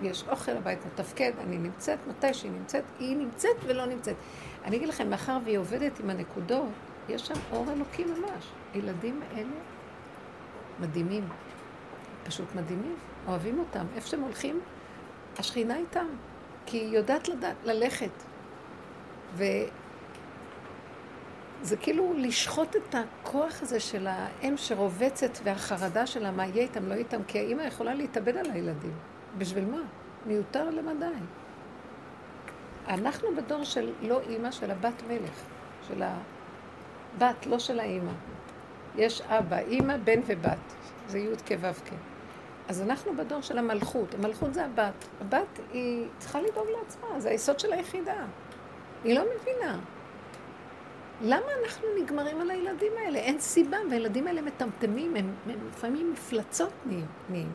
Speaker 1: יש אוכל, הבית מתפקד, אני נמצאת מתי שהיא נמצאת, היא נמצאת ולא נמצאת. אני אגיד לכם, מאחר והיא עובדת עם הנקודות, יש שם אור אלוקי ממש. ילדים אלה מדהימים, פשוט מדהימים, אוהבים אותם. איפה שהם הולכים, השכינה איתם, כי היא יודעת לדעת, ללכת. וזה כאילו לשחוט את הכוח הזה של האם שרובצת והחרדה שלה, מה יהיה איתם, לא איתם, כי האימא יכולה להתאבד על הילדים. בשביל מה? מיותר למדי. אנחנו בדור של לא אימא, של הבת מלך, של הבת, לא של האימא. יש אבא, אימא, בן ובת. זה י' כו' כ'. אז אנחנו בדור של המלכות. המלכות זה הבת. הבת היא צריכה לדאוג לעצמה, זה היסוד של היחידה. היא לא מבינה. למה אנחנו נגמרים על הילדים האלה? אין סיבה, והילדים האלה מטמטמים, הם, הם לפעמים מפלצות נהיים.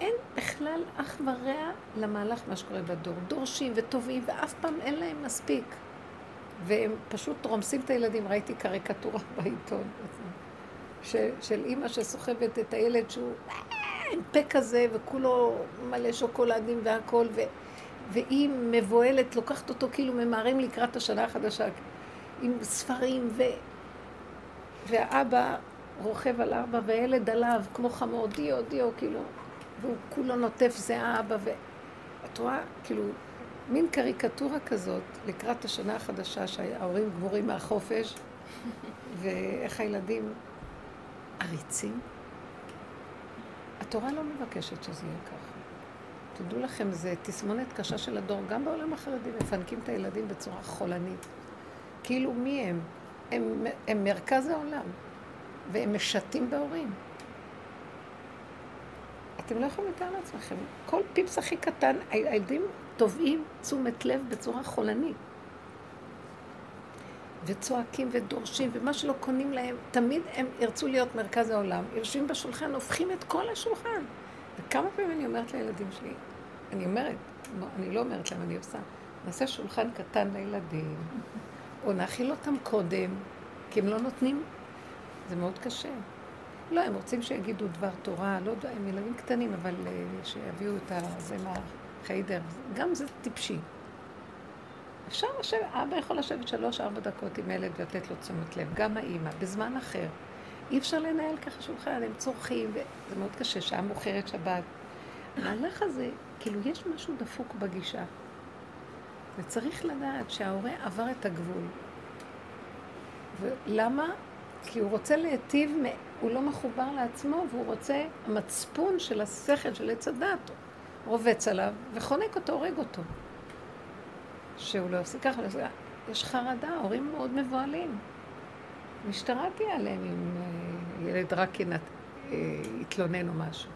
Speaker 1: אין בכלל אח ורע למהלך מה שקורה בדור. דורשים וטובים, ואף פעם אין להם מספיק. והם פשוט רומסים את הילדים. ראיתי קריקטורה (laughs) בעיתון, ש, של אימא שסוחבת את הילד שהוא עם פה כזה, וכולו מלא שוקולדים והכול, ו, והיא מבוהלת, לוקחת אותו כאילו ממהרים לקראת השנה החדשה, עם ספרים, ו, והאבא רוכב על ארבע, והילד עליו, כמו חמור, דיו, דיו, כאילו, והוא כולו נוטף זיעה אבא, ואת רואה, כאילו, מין קריקטורה כזאת לקראת השנה החדשה, שההורים גמורים מהחופש, (laughs) ואיך הילדים עריצים. התורה לא מבקשת שזה יהיה ככה. תדעו לכם, זה תסמונת קשה של הדור. גם בעולם החרדי מפנקים את הילדים בצורה חולנית. כאילו, מי הם? הם, הם מרכז העולם, והם משתים בהורים. אתם לא יכולים לתאר לעצמכם. כל פיפס הכי קטן, הילדים תובעים תשומת לב בצורה חולנית. וצועקים ודורשים, ומה שלא קונים להם, תמיד הם ירצו להיות מרכז העולם. יושבים בשולחן, הופכים את כל השולחן. וכמה פעמים אני אומרת לילדים שלי, אני אומרת, לא, אני לא אומרת להם, אני עושה, נעשה שולחן קטן לילדים, או נאכיל אותם קודם, כי הם לא נותנים, זה מאוד קשה. לא, הם רוצים שיגידו דבר תורה, לא יודע, הם ילדים קטנים, אבל uh, שיביאו את זה מהחיידר. גם זה טיפשי. אפשר לשבת, אבא יכול לשבת שלוש-ארבע דקות עם ילד ולתת לו תשומת לב, גם האימא, בזמן אחר. אי אפשר לנהל ככה שולחן, הם צורכים, וזה מאוד קשה, שעה מאוחרת שבת. המהלך הזה, כאילו, יש משהו דפוק בגישה. וצריך לדעת שההורה עבר את הגבול. ולמה? כי הוא רוצה להיטיב הוא לא מחובר לעצמו, והוא רוצה, המצפון של השכל, של עץ הדת, רובץ עליו וחונק אותו, הורג אותו. שהוא לא עושה ככה, לא יש חרדה, הורים מאוד מבוהלים. משטרה תהיה עליהם אם אה, ילד רק ינת, אה, יתלונן או משהו.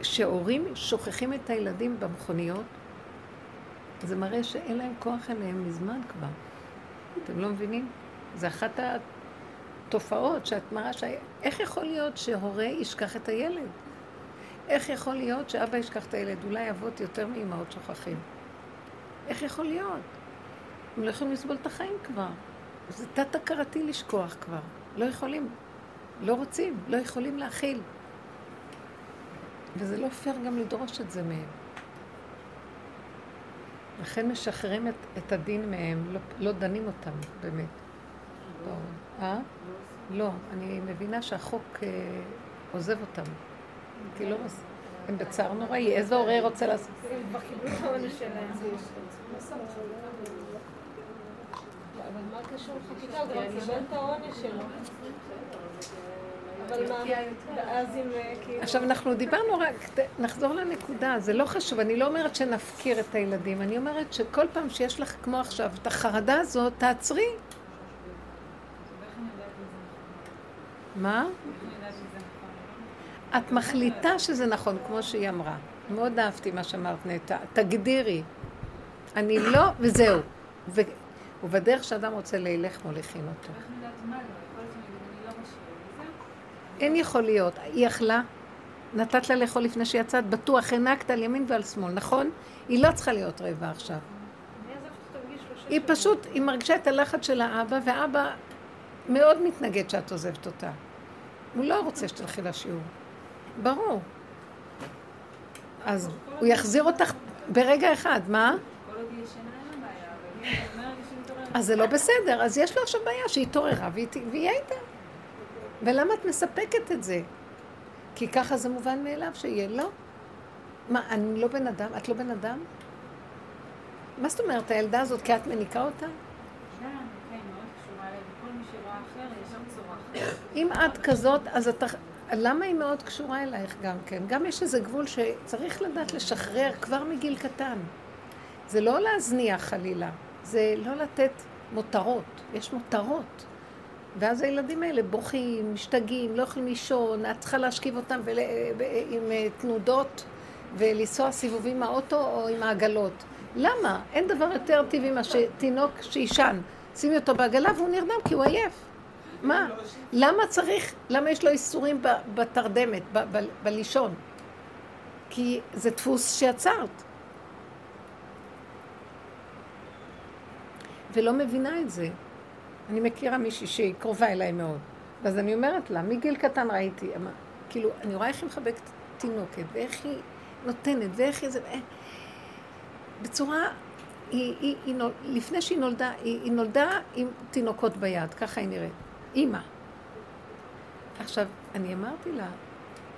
Speaker 1: כשהורים שוכחים את הילדים במכוניות, זה מראה שאין להם כוח אליהם מזמן כבר. אתם לא מבינים? זה אחת תופעות שאת מראה ש... איך יכול להיות שהורה ישכח את הילד? איך יכול להיות שאבא ישכח את הילד? אולי אבות יותר מאמהות שוכחים. איך יכול להיות? הם לא יכולים לסבול את החיים כבר. זה תת-הכרתי לשכוח כבר. לא יכולים. לא רוצים, לא יכולים להכיל. וזה לא פייר גם לדרוש את זה מהם. לכן משחררים את, את הדין מהם, לא, לא דנים אותם, באמת. אה? לא, אני מבינה שהחוק אה, עוזב אותם. כי לא... מס- הם בצער נוראי. איזה הורה רוצה לעשות?
Speaker 4: הם כבר קיבלו את העונש שלהם. אבל מה קשור לחקיקה? הוא כבר קיבל את העונש שלו. אבל מה? ואז אם אה, כאילו...
Speaker 1: עכשיו, אנחנו דיברנו רק, נחזור לנקודה, זה לא חשוב, אני לא אומרת שנפקיר את הילדים, אני אומרת שכל פעם שיש לך, כמו עכשיו, את החרדה הזאת, תעצרי. מה? את מחליטה שזה נכון, כמו שהיא אמרה. מאוד אהבתי מה שאמרת, נטע. תגדירי. אני לא, וזהו. ו... ובדרך שאדם רוצה לילך, מוליכים אותו. אין יכול להיות. היא אכלה, נתת לה לאכול לפני שיצאת, בטוח הענקת על ימין ועל שמאל, נכון? היא לא צריכה להיות רעבה עכשיו. היא פשוט, היא מרגישה את הלחץ של האבא, ואבא מאוד מתנגד שאת עוזבת אותה. הוא לא רוצה שתלכי לשיעור. ברור. אז הוא יחזיר אותך ברגע אחד, מה? אז זה לא בסדר, אז יש לו עכשיו בעיה שהיא התעוררה והיא הייתה. ולמה את מספקת את זה? כי ככה זה מובן מאליו שיהיה לא. מה, אני לא בן אדם? את לא בן אדם? מה זאת אומרת, הילדה הזאת, כי את מניקה אותה? אם את כזאת, אז אתה... למה היא מאוד קשורה אלייך גם כן? גם יש איזה גבול שצריך לדעת לשחרר כבר מגיל קטן. זה לא להזניח חלילה, זה לא לתת מותרות. יש מותרות. ואז הילדים האלה בוכים, משתגעים, לא יכולים לישון, את צריכה להשכיב אותם ול... עם אה, תנודות ולנסוע סיבובים עם האוטו או עם העגלות. למה? אין דבר יותר טבעי מאשר תינוק שישן. שימי אותו בעגלה והוא נרדם כי הוא עייף. מה? למה צריך, למה יש לו איסורים בתרדמת, בלישון? כי זה דפוס שיצרת. ולא מבינה את זה. אני מכירה מישהי שהיא קרובה אליי מאוד. ואז אני אומרת לה, מגיל קטן ראיתי, אמר, כאילו, אני רואה איך היא מחבקת תינוקת, ואיך היא נותנת, ואיך היא זה... אה, בצורה... היא, היא, היא נול, לפני שהיא נולדה, היא, היא נולדה עם תינוקות ביד, ככה היא נראית. אימא. עכשיו, אני אמרתי לה,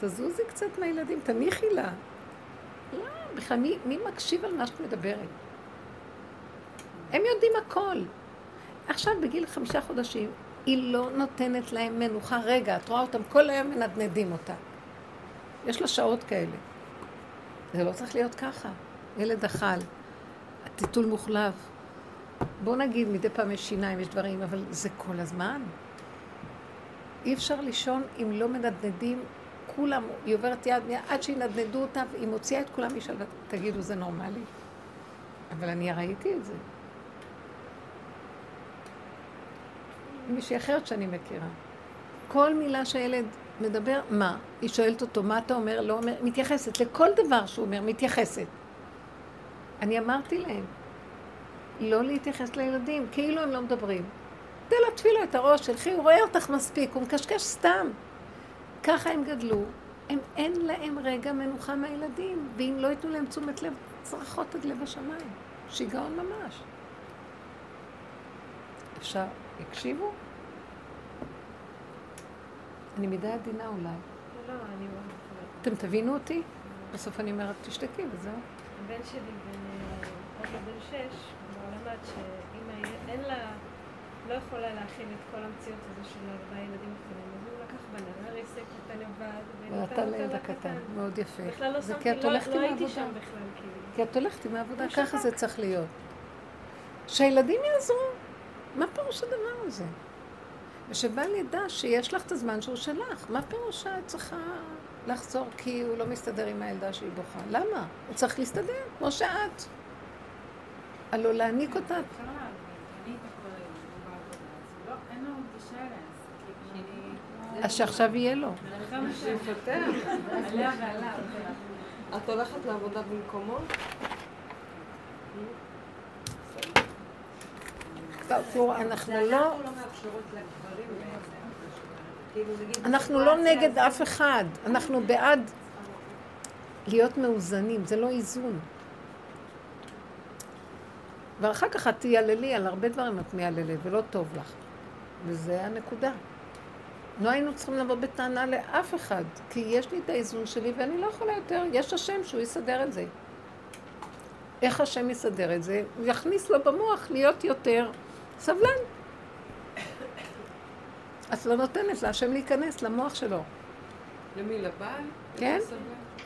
Speaker 1: תזוזי קצת מהילדים, תניחי לה. לא, בכלל, מי, מי מקשיב על מה שאת מדברת? הם יודעים הכל. עכשיו, בגיל חמישה חודשים, היא לא נותנת להם מנוחה. רגע, את רואה אותם כל היום מנדנדים אותה. יש לה שעות כאלה. זה לא צריך להיות ככה. ילד אכל, הטיטול מוחלב. בוא נגיד, מדי פעם יש שיניים, יש דברים, אבל זה כל הזמן. אי אפשר לישון אם לא מנדנדים כולם, היא עוברת יד, עד שינדנדו אותה, והיא מוציאה את כולם משלווה, תגידו, זה נורמלי? אבל אני ראיתי את זה. מישהי אחרת שאני מכירה. כל מילה שהילד מדבר, מה? היא שואלת אותו, מה אתה אומר? לא אומר, מתייחסת לכל דבר שהוא אומר, מתייחסת. אני אמרתי להם, לא להתייחס לילדים, כאילו הם לא מדברים. תלטפי לו את הראש, תלכי, הוא רואה אותך מספיק, הוא מקשקש סתם. ככה הם גדלו, הם אין להם רגע מנוחה מהילדים, ואם לא ייתנו להם תשומת לב, צרחות עד לב השמיים. שיגעון ממש. אפשר, יקשיבו? אני מדי עדינה אולי.
Speaker 4: לא, אני.
Speaker 1: אתם תבינו אותי? בסוף אני אומרת, תשתקי וזהו.
Speaker 4: הבן שלי בן... אה, עוד בן שש, כבר למד שאמא אין לה... לא יכולה להכיל את כל המציאות הזו של ארבעה ילדים קטנים. אז הוא לקח בננה, ריסק אותה לבד,
Speaker 1: ואתה
Speaker 4: ונתן
Speaker 1: לילד הקטן. מאוד יפה.
Speaker 4: בכלל לא שמתי, לא לא הייתי. שם בכלל, כאילו.
Speaker 1: כי את הולכת עם העבודה, ככה. זה צריך להיות. שהילדים יעזרו. מה פירוש הדבר הזה? ושבל ידע שיש לך את הזמן שהוא שלך. מה פירוש שאת צריכה לחזור כי הוא לא מסתדר עם הילדה שהיא בוכה? למה? הוא צריך להסתדר, כמו שאת. הלוא להעניק אותה. אז שעכשיו יהיה לו.
Speaker 5: את הולכת לעבודה במקומו?
Speaker 1: טוב, אנחנו לא...
Speaker 2: לא מאפשרות לגברים כאילו
Speaker 1: אנחנו לא נגד אף אחד, אנחנו בעד להיות מאוזנים, זה לא איזון. ואחר כך את תייללי, על הרבה דברים את מייללת, ולא טוב לך. וזה הנקודה. לא היינו צריכים לבוא בטענה לאף אחד, כי יש לי את האיזון שלי ואני לא יכולה יותר. יש השם שהוא יסדר את זה. איך השם יסדר את זה? הוא יכניס לו במוח להיות יותר סבלן. את לא נותנת להשם להיכנס למוח שלו.
Speaker 5: למי? לבעל?
Speaker 1: כן.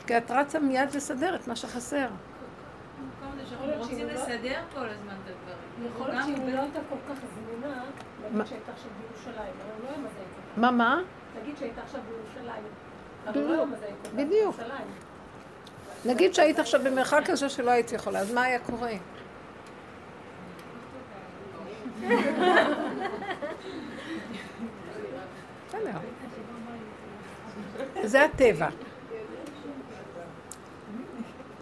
Speaker 1: כי את רצה מיד לסדר את מה שחסר.
Speaker 2: אנחנו רוצים לסדר כל הזמן את הדברים.
Speaker 6: יכול להיות שאם לא הייתה כל כך זמינה, נגיד שהייתה עכשיו בירושלים, הוא לא אותה.
Speaker 1: מה, מה?
Speaker 6: נגיד שהייתה עכשיו בירושלים.
Speaker 1: בדיוק. נגיד שהיית עכשיו במרחק כזה שלא היית יכולה, אז מה היה קורה? בסדר. זה הטבע.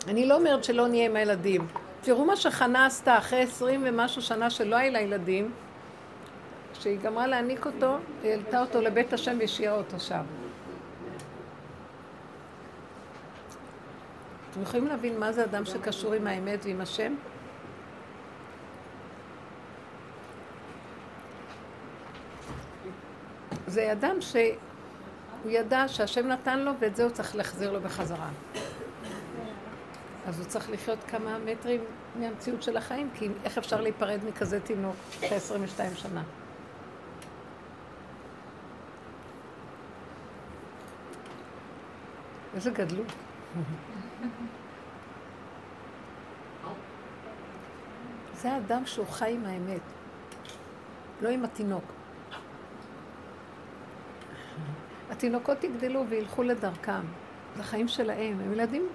Speaker 1: אני לא אומרת שלא נהיה עם הילדים. תראו מה שחנה עשתה אחרי עשרים ומשהו שנה שלא היה לה ילדים, כשהיא גמרה להעניק אותו, היא העלתה אותו לבית השם והשאירה אותו שם. אתם יכולים להבין מה זה אדם שקשור עם האמת ועם השם? זה אדם שהוא ידע שהשם נתן לו ואת זה הוא צריך להחזיר לו בחזרה. אז הוא צריך לחיות כמה מטרים מהמציאות של החיים, כי איך אפשר להיפרד מכזה תינוק אחרי 22 שנה? איזה גדלות. זה האדם שהוא חי עם האמת, לא עם התינוק. התינוקות יגדלו וילכו לדרכם, זה החיים שלהם, הם ילדים,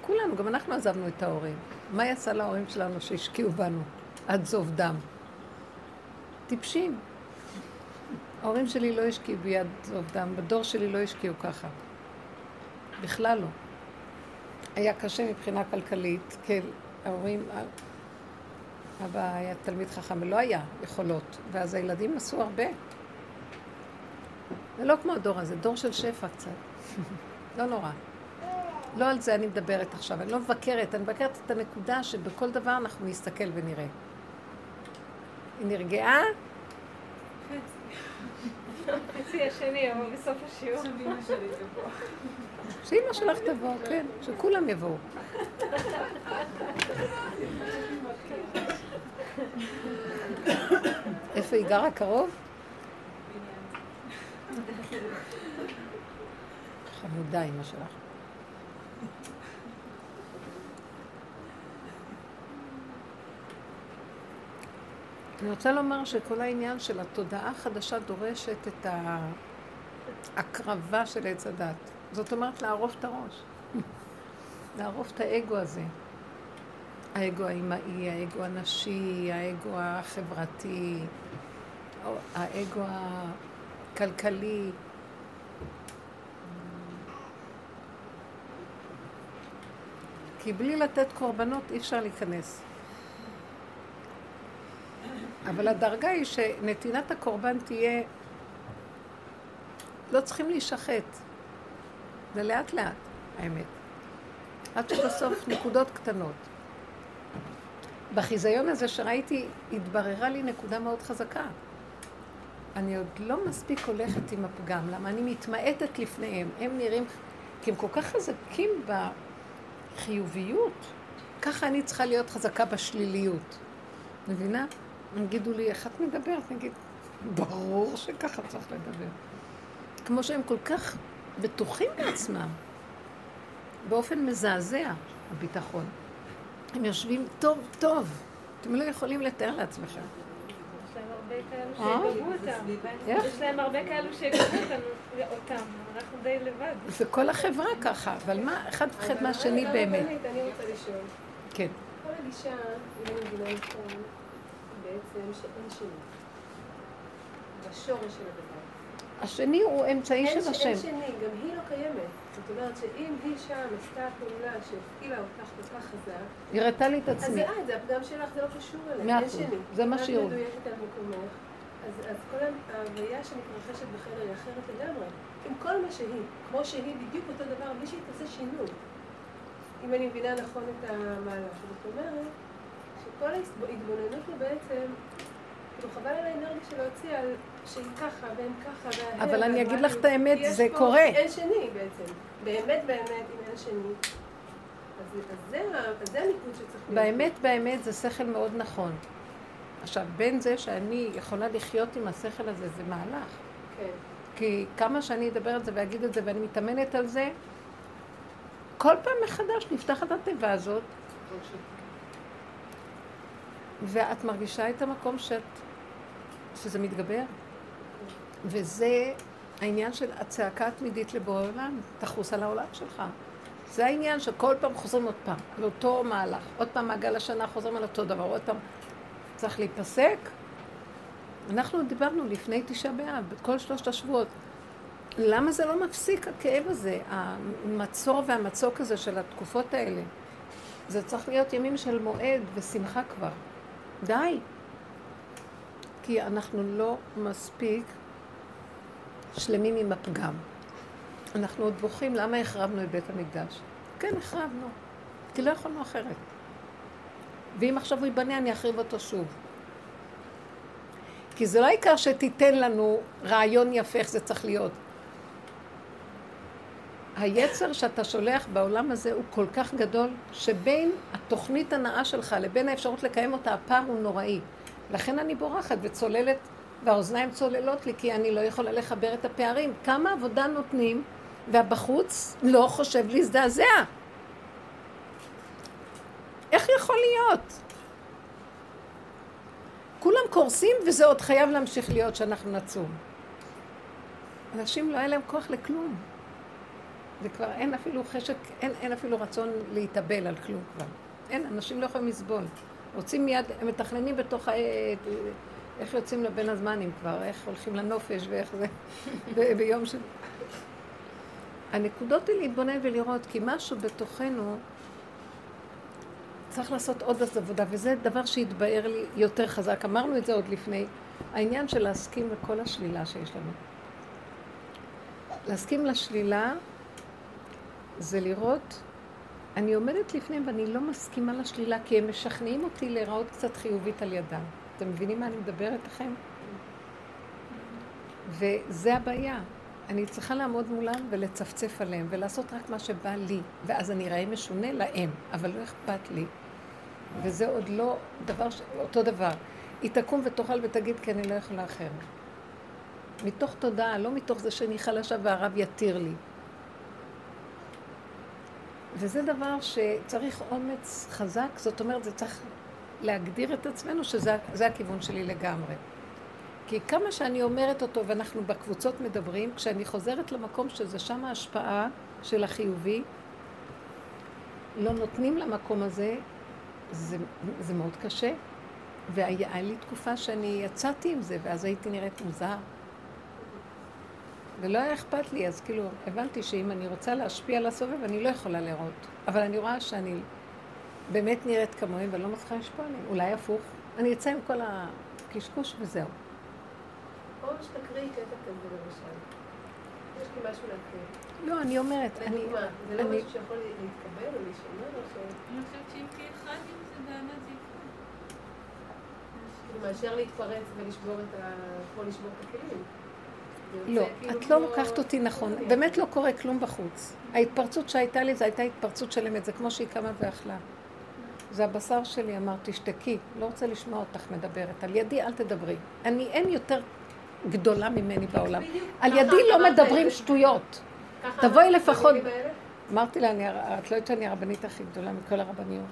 Speaker 1: כולנו, גם אנחנו עזבנו את ההורים. מה יצא להורים שלנו שהשקיעו בנו עד זוב דם? טיפשים. ההורים שלי לא השקיעו בי עד זוב דם, בדור שלי לא השקיעו ככה. בכלל לא. היה קשה מבחינה כלכלית, כן, ההורים, אבא היה תלמיד חכם ולא היה יכולות, ואז הילדים עשו הרבה. זה לא כמו הדור הזה, דור של שפע קצת. לא נורא. לא על זה אני מדברת עכשיו, אני לא מבקרת, אני מבקרת את הנקודה שבכל דבר אנחנו נסתכל ונראה. היא נרגעה?
Speaker 4: חצי השני יבוא בסוף השיעור.
Speaker 1: שאימא שלך תבוא, כן, שכולם יבואו. איפה היא גרה? קרוב? חמודה אימא שלך. אני רוצה לומר שכל העניין של התודעה החדשה דורשת את ההקרבה של עץ הדת. זאת אומרת, לערוף את הראש. לערוף את האגו הזה. האגו האימהי, האגו הנשי, האגו החברתי, האגו הכלכלי. כי בלי לתת קורבנות אי אפשר להיכנס. אבל הדרגה היא שנתינת הקורבן תהיה... לא צריכים להישחט. זה לאט לאט, האמת. עד שבסוף (coughs) נקודות קטנות. בחיזיון הזה שראיתי, התבררה לי נקודה מאוד חזקה. אני עוד לא מספיק הולכת עם הפגם, למה אני מתמעטת לפניהם. הם נראים, כי הם כל כך חזקים בחיוביות, ככה אני צריכה להיות חזקה בשליליות. מבינה? יגידו לי, איך את מדברת? נגיד, ברור שככה צריך לדבר. כמו שהם כל כך בטוחים בעצמם, באופן מזעזע, הביטחון. הם יושבים טוב טוב, אתם לא יכולים לתאר לעצמכם.
Speaker 4: יש להם הרבה כאלו
Speaker 1: אה?
Speaker 4: שיגבו אותם. יש להם הרבה כאלו שיגבו אותם. אנחנו די לבד.
Speaker 1: וכל החברה ככה, אבל מה, אחד מפחד מהשני באמת.
Speaker 6: רבנית, אני רוצה לשאול.
Speaker 1: כן.
Speaker 6: כל הגישה, אם אני מבינה נכון, בעצם שאין שני. בשורש של הדבר.
Speaker 1: השני הוא אמצעי
Speaker 6: אין
Speaker 1: של השם.
Speaker 6: אין שני, גם היא לא קיימת. זאת אומרת שאם היא שם עשתה פעולה שהפעילה אותך כל כך חזק,
Speaker 1: הראתה לי את
Speaker 6: אז
Speaker 1: עצמי.
Speaker 6: זה את, זה הפגם שלך, זה לא קשור אליה, אין. שני.
Speaker 1: זה מה
Speaker 6: את
Speaker 1: שהיא אומרת.
Speaker 6: מדויקת על מקומך. אז, אז כל ההוויה שמתרחשת בחדר היא אחרת לגמרי. עם כל מה שהיא, כמו שהיא בדיוק אותו דבר, בלי שהיא תעשה שינוי. אם אני מבינה נכון את המהלך. זאת אומרת, כל ההתבוננות הוא בעצם, כאילו חבל על האנרגיה שלהוציא על שהיא ככה והם ככה וההם.
Speaker 1: אבל אני אגיד לך. את האמת,
Speaker 6: כי יש
Speaker 1: זה
Speaker 6: פה
Speaker 1: קורה.
Speaker 6: אין שני בעצם. באמת באמת אם אין שני. אז אז זה ה- אז זה הניקוד שצריך להיות.
Speaker 1: באמת, באמת, זה שכל מאוד נכון. עכשיו, בין זה שאני יכולה לחיות עם השכל הזה, זה מהלך.
Speaker 6: כן.
Speaker 1: כי כמה שאני אדבר על זה ואגיד את זה ואני מתאמנת על זה, כל פעם מחדש נפתחת התיבה הזאת, ואת מרגישה את המקום שאת, שזה מתגבר. וזה העניין של הצעקה התמידית לבורא עולם, תחוס על העולם שלך. זה העניין שכל פעם חוזרים עוד פעם, על אותו מהלך. עוד פעם מעגל השנה חוזרים על אותו דבר, עוד פעם. צריך להיפסק. אנחנו דיברנו לפני תשעה באב, בכל שלושת השבועות. למה זה לא מפסיק הכאב הזה, המצור והמצוק הזה של התקופות האלה? זה צריך להיות ימים של מועד ושמחה כבר. די. כי אנחנו לא מספיק שלמים עם הפגם. אנחנו עוד בוכים למה החרבנו את בית המקדש. כן, החרבנו, כי לא יכולנו אחרת. ואם עכשיו הוא ייבנה, אני אחריב אותו שוב. כי זה לא העיקר שתיתן לנו רעיון יפה איך זה צריך להיות. היצר שאתה שולח בעולם הזה הוא כל כך גדול, שבין התוכנית הנאה שלך לבין האפשרות לקיים אותה, הפער הוא נוראי. לכן אני בורחת וצוללת, והאוזניים צוללות לי, כי אני לא יכולה לחבר את הפערים. כמה עבודה נותנים, והבחוץ לא חושב להזדעזע. איך יכול להיות? כולם קורסים וזה עוד חייב להמשיך להיות שאנחנו נצום. אנשים לא היה להם כוח לכלום. וכבר אין אפילו חשק, אין, אין אפילו רצון להתאבל על כלום כבר. אין, אנשים לא יכולים לסבול. רוצים מיד, הם מתכננים בתוך ה... איך יוצאים לבין הזמנים כבר, איך הולכים לנופש ואיך זה, ביום של... הנקודות היא להתבונן ולראות, כי משהו בתוכנו צריך לעשות עוד עבודה, וזה דבר שהתבאר לי יותר חזק. אמרנו את זה עוד לפני, העניין של להסכים לכל השלילה שיש לנו. להסכים לשלילה זה לראות, אני עומדת לפניהם ואני לא מסכימה לשלילה, כי הם משכנעים אותי להיראות קצת חיובית על ידם. אתם מבינים מה אני מדברת לכם? וזה הבעיה. אני צריכה לעמוד מולם ולצפצף עליהם ולעשות רק מה שבא לי, ואז אני אראה משונה להם, אבל לא אכפת לי. וזה עוד לא דבר, ש... אותו דבר. היא תקום ותאכל ותגיד כי אני לא יכולה אחרת. מתוך תודעה, לא מתוך זה שאני חלשה והרב יתיר לי. וזה דבר שצריך אומץ חזק, זאת אומרת, זה צריך להגדיר את עצמנו שזה זה הכיוון שלי לגמרי. כי כמה שאני אומרת אותו ואנחנו בקבוצות מדברים, כשאני חוזרת למקום שזה שם ההשפעה של החיובי, לא נותנים למקום הזה, זה, זה מאוד קשה. והיה לי תקופה שאני יצאתי עם זה, ואז הייתי נראית מוזר. ולא היה אכפת לי, אז כאילו, הבנתי שאם אני רוצה להשפיע על הסובב, אני לא יכולה לראות. אבל אני רואה שאני באמת נראית כמוהם ולא מצליחה לשפוע עליהם. אולי הפוך. אני אצא עם כל הקשקוש וזהו.
Speaker 6: או שתקריאי קטע כזה למשל. יש לי משהו להקריא.
Speaker 1: לא, אני אומרת, אני...
Speaker 6: לדוגמה, זה לא משהו שיכול להתקבל או להישמע או ש...
Speaker 7: אני חושבת שאם תהיה אחד עם זה, באמת זה יקרה.
Speaker 6: מאשר להתפרץ ולשבור את ה... כמו לשבור את הכלים.
Speaker 1: לא,
Speaker 6: יוצא כאילו
Speaker 1: את לא לוקחת אותי נכון.
Speaker 6: אוקיי.
Speaker 1: באמת לא קורה כלום בחוץ. ההתפרצות שהייתה לי, זו הייתה התפרצות של אמת. זה כמו שהיא קמה ואכלה. זה הבשר שלי, אמרתי, תשתקי, לא רוצה לשמוע אותך מדברת. על ידי אל תדברי. אני, אין יותר גדולה ממני בעולם. על ידי לא מדברים. שטויות. תבואי לפחות-? אמרתי לה, את לא יודעת שאני הרבנית הכי גדולה מכל הרבניות.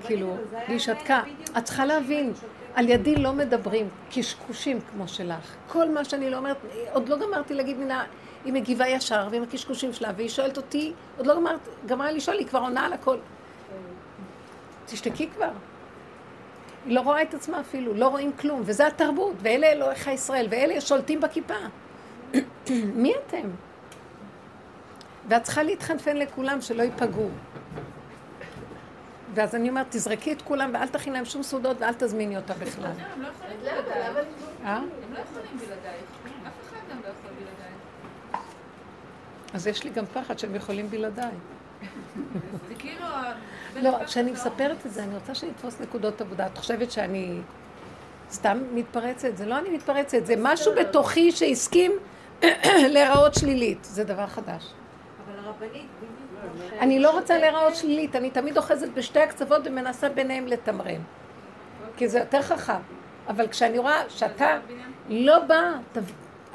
Speaker 1: כאילו, והיא שתקה. את צריכה להבין, על ידי לא מדברים קשקושים כמו שלך. כל מה שאני לא אומרת, עוד לא גמרתי להגיד מילה, היא מגיבה ישר ועם הקשקושים שלה, והיא שואלת אותי, עוד לא גמרת, גמרה לשאול, היא כבר עונה על הכל. תשתקי כבר. היא לא רואה את עצמה אפילו, לא רואים כלום, וזה התרבות, ואלה אלוהיך ישראל, ואלה שולטים בכיפה. (clears throat) מי אתם? ואת צריכה להתחנפן לכולם שלא ייפגעו. ואז אני אומרת, תזרקי את כולם ואל תכין להם שום סעודות ואל תזמיני אותה בכלל.
Speaker 7: הם לא יכולים? בלעדייך.
Speaker 6: לשבור את
Speaker 1: אה?
Speaker 7: הם לא יכולים בלעדייך. אף אחד גם לא יכול בלעדייך.
Speaker 1: אז יש לי גם פחד שהם יכולים בלעדיי.
Speaker 7: זה כאילו...
Speaker 1: לא, כשאני. מספרת את זה, אני רוצה שנתפוס נקודות עבודה. את חושבת שאני סתם מתפרצת? זה לא אני מתפרצת, זה משהו בתוכי שהסכים (clears throat) להיראות שלילית. זה דבר חדש.
Speaker 2: אבל הרבנית, בדיוק כמו שאת
Speaker 1: אני לא רוצה
Speaker 2: משתפת,
Speaker 1: להיראות שלילית, אני תמיד אוחזת בשתי הקצוות ומנסה ביניהם לתמרן. כי זה יותר חכם. אבל כשאני רואה שאתה לא בא,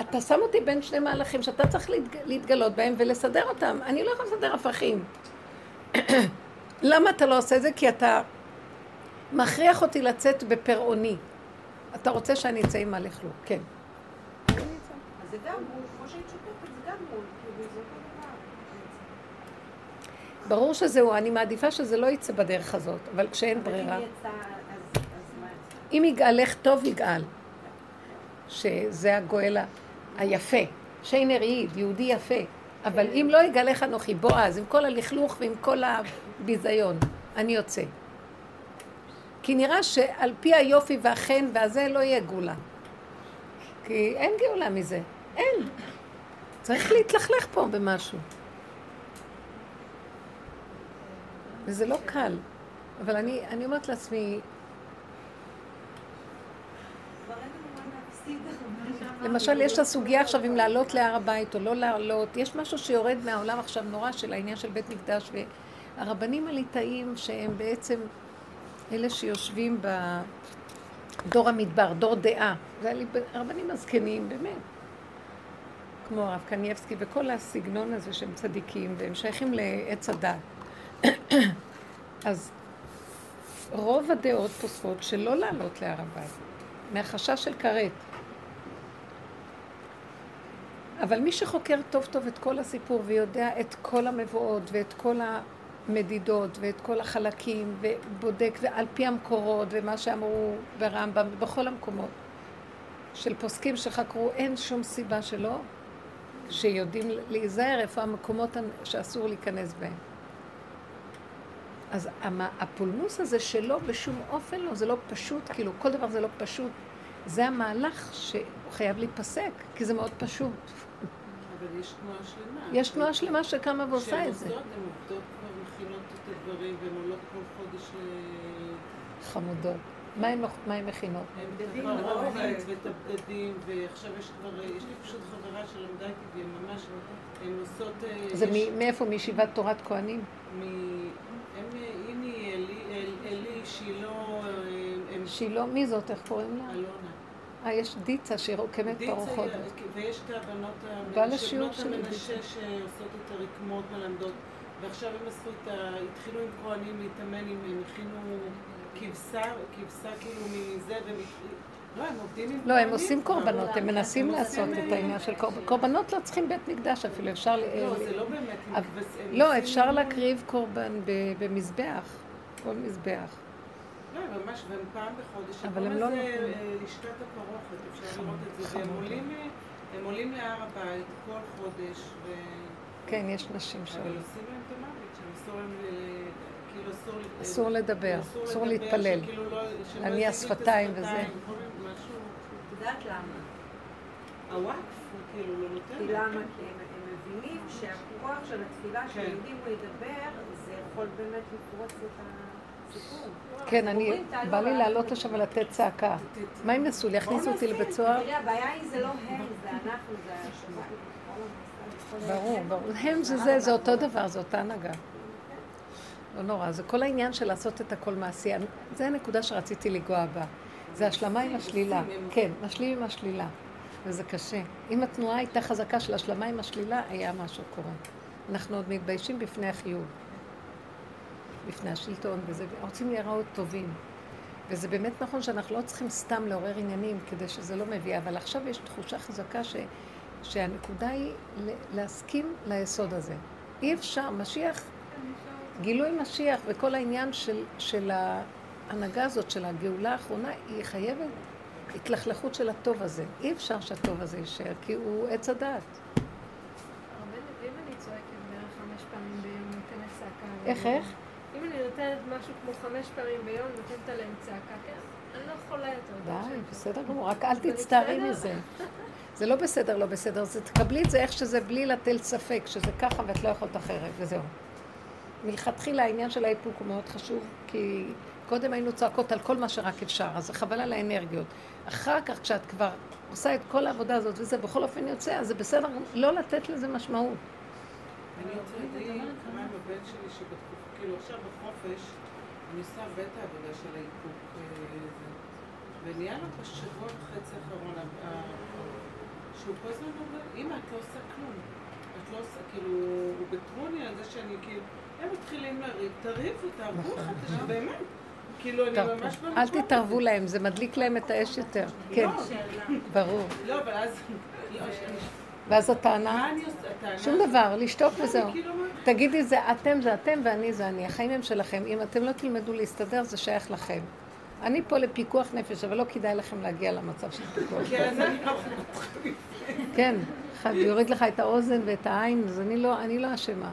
Speaker 1: אתה שם אותי בין שני מהלכים שאתה צריך להתג- להתגלות בהם ולסדר אותם. אני לא יכולה לסדר הפכים. למה אתה לא עושה את זה? כי אתה מכריח אותי לצאת בפרעוני. אתה רוצה שאני אצא עם הלכלוך, כן.
Speaker 2: אז זה גם מול, כמו שהיית שותפת, זה גם מול, כאילו זה אותו דבר.
Speaker 1: ברור שזהו, אני מעדיפה שזה לא יצא בדרך הזאת, אבל כשאין ברירה.
Speaker 2: אם
Speaker 1: יגאלך טוב יגאל, שזה הגואל היפה, שיינר ייד, יהודי יפה, אבל אם לא יגאלך אנוכי, בועז, עם כל הלכלוך ועם כל הביזיון, אני יוצא. כי נראה שעל פי היופי והחן והזה לא יהיה גאולה. כי אין גאולה מזה, אין. צריך להתלכלך פה במשהו. וזה לא קל. אבל אני, אני אומרת לעצמי,
Speaker 2: כבר אין לנו מה להפסיד.
Speaker 1: למשל, יש את הסוגיה עכשיו אם לעלות להר הבית או לא לעלות. יש משהו שיורד מהעולם עכשיו נורא של העניין של בית מקדש, והרבנים הליטאים שהם בעצם אלה שיושבים בדור המדבר, דור דעה. זה הרבנים הזקנים, באמת. כמו הרב קנייבסקי וכל הסגנון הזה שהם צדיקים, והם שייכים לעץ הדת. (coughs) אז רוב הדעות פוסקות שלא לעלות להר הבית, מהחשש של כרת. אבל מי שחוקר טוב טוב את כל הסיפור ויודע את כל המבואות ואת כל המדידות ואת כל החלקים ובודק ועל פי המקורות ומה שאמרו ברמב"ם ובכל המקומות של פוסקים שחקרו, אין שום סיבה שלא, שיודעים להיזהר איפה המקומות שאסור להיכנס בהם. אז הפולמוס הזה שלא בשום אופן לא, זה לא פשוט, כאילו כל דבר זה לא פשוט, זה המהלך שהוא חייב להיפסק, כי זה מאוד פשוט.
Speaker 3: אבל יש תנועה שלמה.
Speaker 1: יש תנועה שלמה שקמה ועושה את זה.
Speaker 3: כשהן עושות, הן עובדות כבר מכינות את הדברים, והן עולות כל חודש ל...
Speaker 1: חמודות. מה הן מכינות?
Speaker 3: הן האורז ואת הבגדים, ועכשיו יש כבר, יש לי פשוט חברה שלמדה איתי, והן ממש, הן עושות... אה,
Speaker 1: זה מאיפה? מישיבת תורת כהנים?
Speaker 3: מ... הם, הנה, אלי, אל- אלי, שילה, אה, הם...
Speaker 1: שילה, מי זאת? איך קוראים לה?
Speaker 3: אלונה.
Speaker 1: אה, יש דיצה שהיא רוקמת
Speaker 3: דיצה,
Speaker 1: בארוחות.
Speaker 3: ויש את הבנות המנשה, שעושות את הרקמות מלמדות, ועכשיו הם עשו את ה... התחילו עם כהנים להתאמן, הם הכינו כבשה, כבשה כאילו מזה, והם... לא, הם עובדים עם
Speaker 1: לא, הם עושים. קורבנות, הם מנסים לעשות את
Speaker 3: אה,
Speaker 1: העניין של קורבנות. קורבנות לא צריכים בית מקדש אפילו, אפשר...
Speaker 3: לא, זה לא באמת
Speaker 1: לא, אפשר להקריב קורבן במזבח, כל מזבח.
Speaker 3: לא, ממש, והם פעם בחודש,
Speaker 1: אבל הם לא
Speaker 3: לזה,
Speaker 1: נותנים.
Speaker 3: אה, לשכת הפרוכת, אפשר לראות את זה, והם. עולים, אה, הם עולים להר הבית כל חודש, ו...
Speaker 1: כן, יש נשים שם.
Speaker 3: אבל עושים להם את המוות, שם אסור להם, ל- כאילו אסור...
Speaker 1: אסור לדבר, אסור
Speaker 3: לדבר,
Speaker 1: להתפלל.
Speaker 3: לא-
Speaker 1: שפתיים וזה.
Speaker 3: השפתיים, משהו...
Speaker 2: את יודעת למה?
Speaker 3: הוואקף הוא כאילו לא נותן.
Speaker 2: כי. למה? כי הם מבינים שהכוח של התפילה,
Speaker 3: כן.
Speaker 2: שיהודים הוא ידבר, זה יכול באמת לפרוץ את הסיפור.
Speaker 1: כן, אני, בא לי לעלות. לשם ולתת צעקה. מה הם יעשו לי? יכניסו אותי לבית סוהר?
Speaker 2: תראי, הבעיה היא זה לא הם, זה אנחנו, זה השב"כ.
Speaker 1: ברור, ברור. הם זה זה, זה אותו דבר, זה אותה הנהגה. לא נורא, זה כל העניין של לעשות את הכל מעשי. זה הנקודה שרציתי לנגוע בה. זה השלמה עם השלילה. כן, משלים עם השלילה. וזה קשה. אם התנועה הייתה חזקה של השלמה עם השלילה, היה משהו קורה. אנחנו עוד מתביישים בפני החיוב. בפני השלטון, וזה, רוצים להיראות טובים. וזה באמת נכון שאנחנו לא צריכים סתם לעורר עניינים כדי שזה לא מביא, אבל עכשיו יש תחושה חזקה ש, שהנקודה היא להסכים ליסוד הזה. אי אפשר, משיח, גילוי משיח וכל העניין של, של ההנהגה הזאת, של הגאולה האחרונה, היא חייבת התלכלכות של הטוב הזה. אי אפשר שהטוב הזה יישאר, כי הוא עץ הדעת. איך, איך?
Speaker 4: נותנת משהו כמו חמש פעמים ביום, נותנת עליהם צעקה, אני לא יכולה יותר.
Speaker 1: די. בסדר גמור, רק אל
Speaker 4: זה
Speaker 1: תצטערי. מזה. (laughs) זה לא בסדר, לא בסדר, זה תקבלי את זה איך שזה בלי להטיל ספק, שזה ככה ואת לא יכולת אחרת, וזהו. מלכתחילה העניין של האיפוק הוא מאוד חשוב, כי קודם היינו צועקות על כל מה שרק אפשר, אז זה חבל על האנרגיות. אחר כך, כשאת כבר עושה את כל העבודה הזאת וזה בכל אופן יוצא, אז זה בסדר לא לתת לזה משמעות.
Speaker 3: אני רוצה כמה עם הבן שלי שבתקופה, כאילו עכשיו בחופש, אני עושה הרבה את העבודה של האיפוק. אה. ונהיה לו בשבוע וחצי האחרון, ה- ה- שהוא כל הזמן אומר, אמא, את לא עושה כלום. את לא עושה, כאילו, הוא בטרוני על זה שאני כאילו, הם מתחילים לריב, תריבו, תערבו אחד את השני, באמת. כאילו, אני. ממש
Speaker 1: אל
Speaker 3: במצב
Speaker 1: תתערבו. להם, זה מדליק להם את האש יותר. כן,
Speaker 3: לא,
Speaker 1: ברור.
Speaker 3: לא, אבל אז... לא,
Speaker 1: ואז הטענה, שום דבר, לשתוק
Speaker 3: לא,
Speaker 1: וזהו.
Speaker 3: כאילו
Speaker 1: תגידי, זה אתם זה אתם ואני זה אני. החיים הם שלכם. אם אתם לא תלמדו להסתדר, זה שייך לכם. אני פה לפיקוח נפש, אבל לא כדאי לכם להגיע למצב של פיקוח
Speaker 3: אז אני לא...
Speaker 1: כן, אחד יוריד לך את האוזן ואת העין, אז אני לא, אני לא אשמה.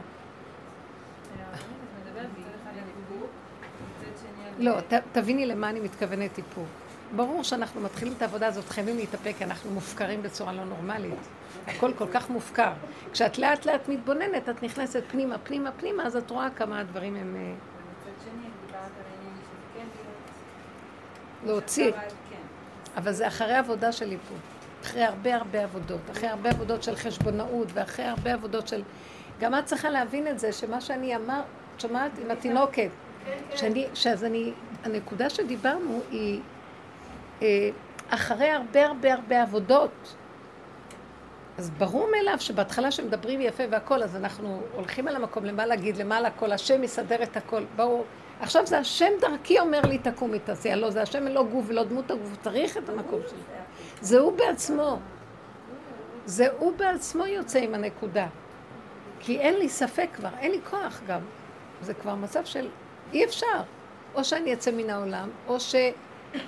Speaker 1: לא, ת, תביני למה אני מתכוונת איפוק. ברור שאנחנו מתחילים את העבודה הזאת, חייבים להתאפק, כי אנחנו מופקרים בצורה לא נורמלית. הכל כל כך מופקר. כשאת לאט לאט מתבוננת, את נכנסת פנימה, פנימה, פנימה, אז את רואה כמה הדברים הם... אה,
Speaker 8: כן.
Speaker 1: להוציא.
Speaker 8: אבל כן.
Speaker 1: אבל זה אחרי עבודה של איפוק. אחרי הרבה הרבה עבודות. אחרי הרבה עבודות של חשבונאות, ואחרי הרבה עבודות של... גם את צריכה להבין את זה, שמה שאני אמר, את שומעת? עם התינוקת. שאני, שאז אני, הנקודה שדיברנו היא אחרי הרבה הרבה הרבה עבודות. אז ברור מאליו שבהתחלה שמדברים יפה והכל, אז אנחנו הולכים על המקום, למה להגיד, למעלה כל השם יסדר את הכל, ברור. עכשיו זה השם דרכי אומר לי תקומי תעשייה, לא, זה השם לא גוף ולא דמות הגוף, צריך את המקום שלו. זה הוא בעצמו. זה הוא בעצמו יוצא עם הנקודה. כי אין לי ספק כבר, אין לי כוח גם. זה כבר מצב של אי אפשר. או שאני אצא מן העולם, או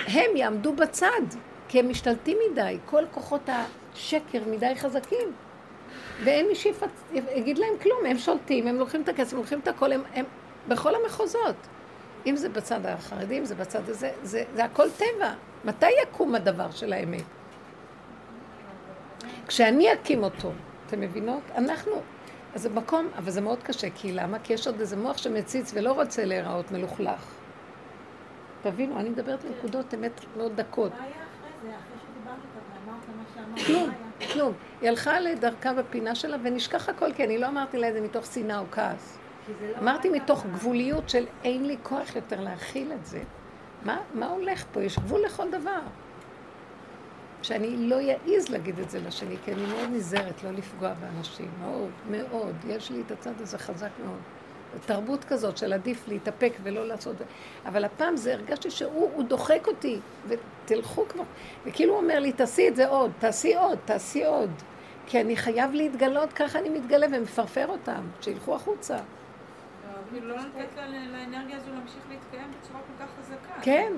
Speaker 1: שהם יעמדו בצד, כי הם משתלטים מדי. כל כוחות השקר מדי חזקים. ואין מי שיגיד להם כלום, הם שולטים, הם לוקחים את הכסף, הם לוקחים את הכל, הם, הם בכל המחוזות. אם זה בצד החרדי, אם זה בצד הזה, זה, זה הכל טבע. מתי יקום הדבר של האמת? כשאני אקים אותו, אתם מבינות? אנחנו, אז זה מקום, אבל זה מאוד קשה, כי למה? כי יש עוד איזה מוח שמציץ ולא רוצה להיראות מלוכלך. תבינו, אני מדברת בנקודות אמת מאוד דקות.
Speaker 8: מה היה אחרי זה? אחרי שדיברת איתה ואמרת מה שאמרת?
Speaker 1: כלום? כלום. היא הלכה לדרכה בפינה שלה ונשכח הכל, כי אני לא אמרתי לה את זה מתוך שנאה או כעס.
Speaker 2: לא
Speaker 1: אמרתי מתוך. גבוליות של אין לי כוח יותר להכיל את זה. מה, מה הולך פה? יש גבול לכל דבר. שאני לא אעז להגיד את זה לשני, כי אני מאוד נזהרת לא לפגוע באנשים, מאוד, מאוד. יש לי את הצד הזה חזק מאוד. תרבות כזאת של עדיף להתאפק ולא לעשות... אבל הפעם זה הרגשתי שהוא הוא דוחק אותי, ותלכו כבר. וכאילו הוא אומר לי, תעשי את זה עוד, תעשי עוד, תעשי עוד. כי אני חייב להתגלות, ככה אני מתגלה ומפרפר אותם, שילכו החוצה.
Speaker 7: לא, כאילו לא לתת לאנרגיה הזו להמשיך להתקיים בצורה כל כך חזקה.
Speaker 1: כן,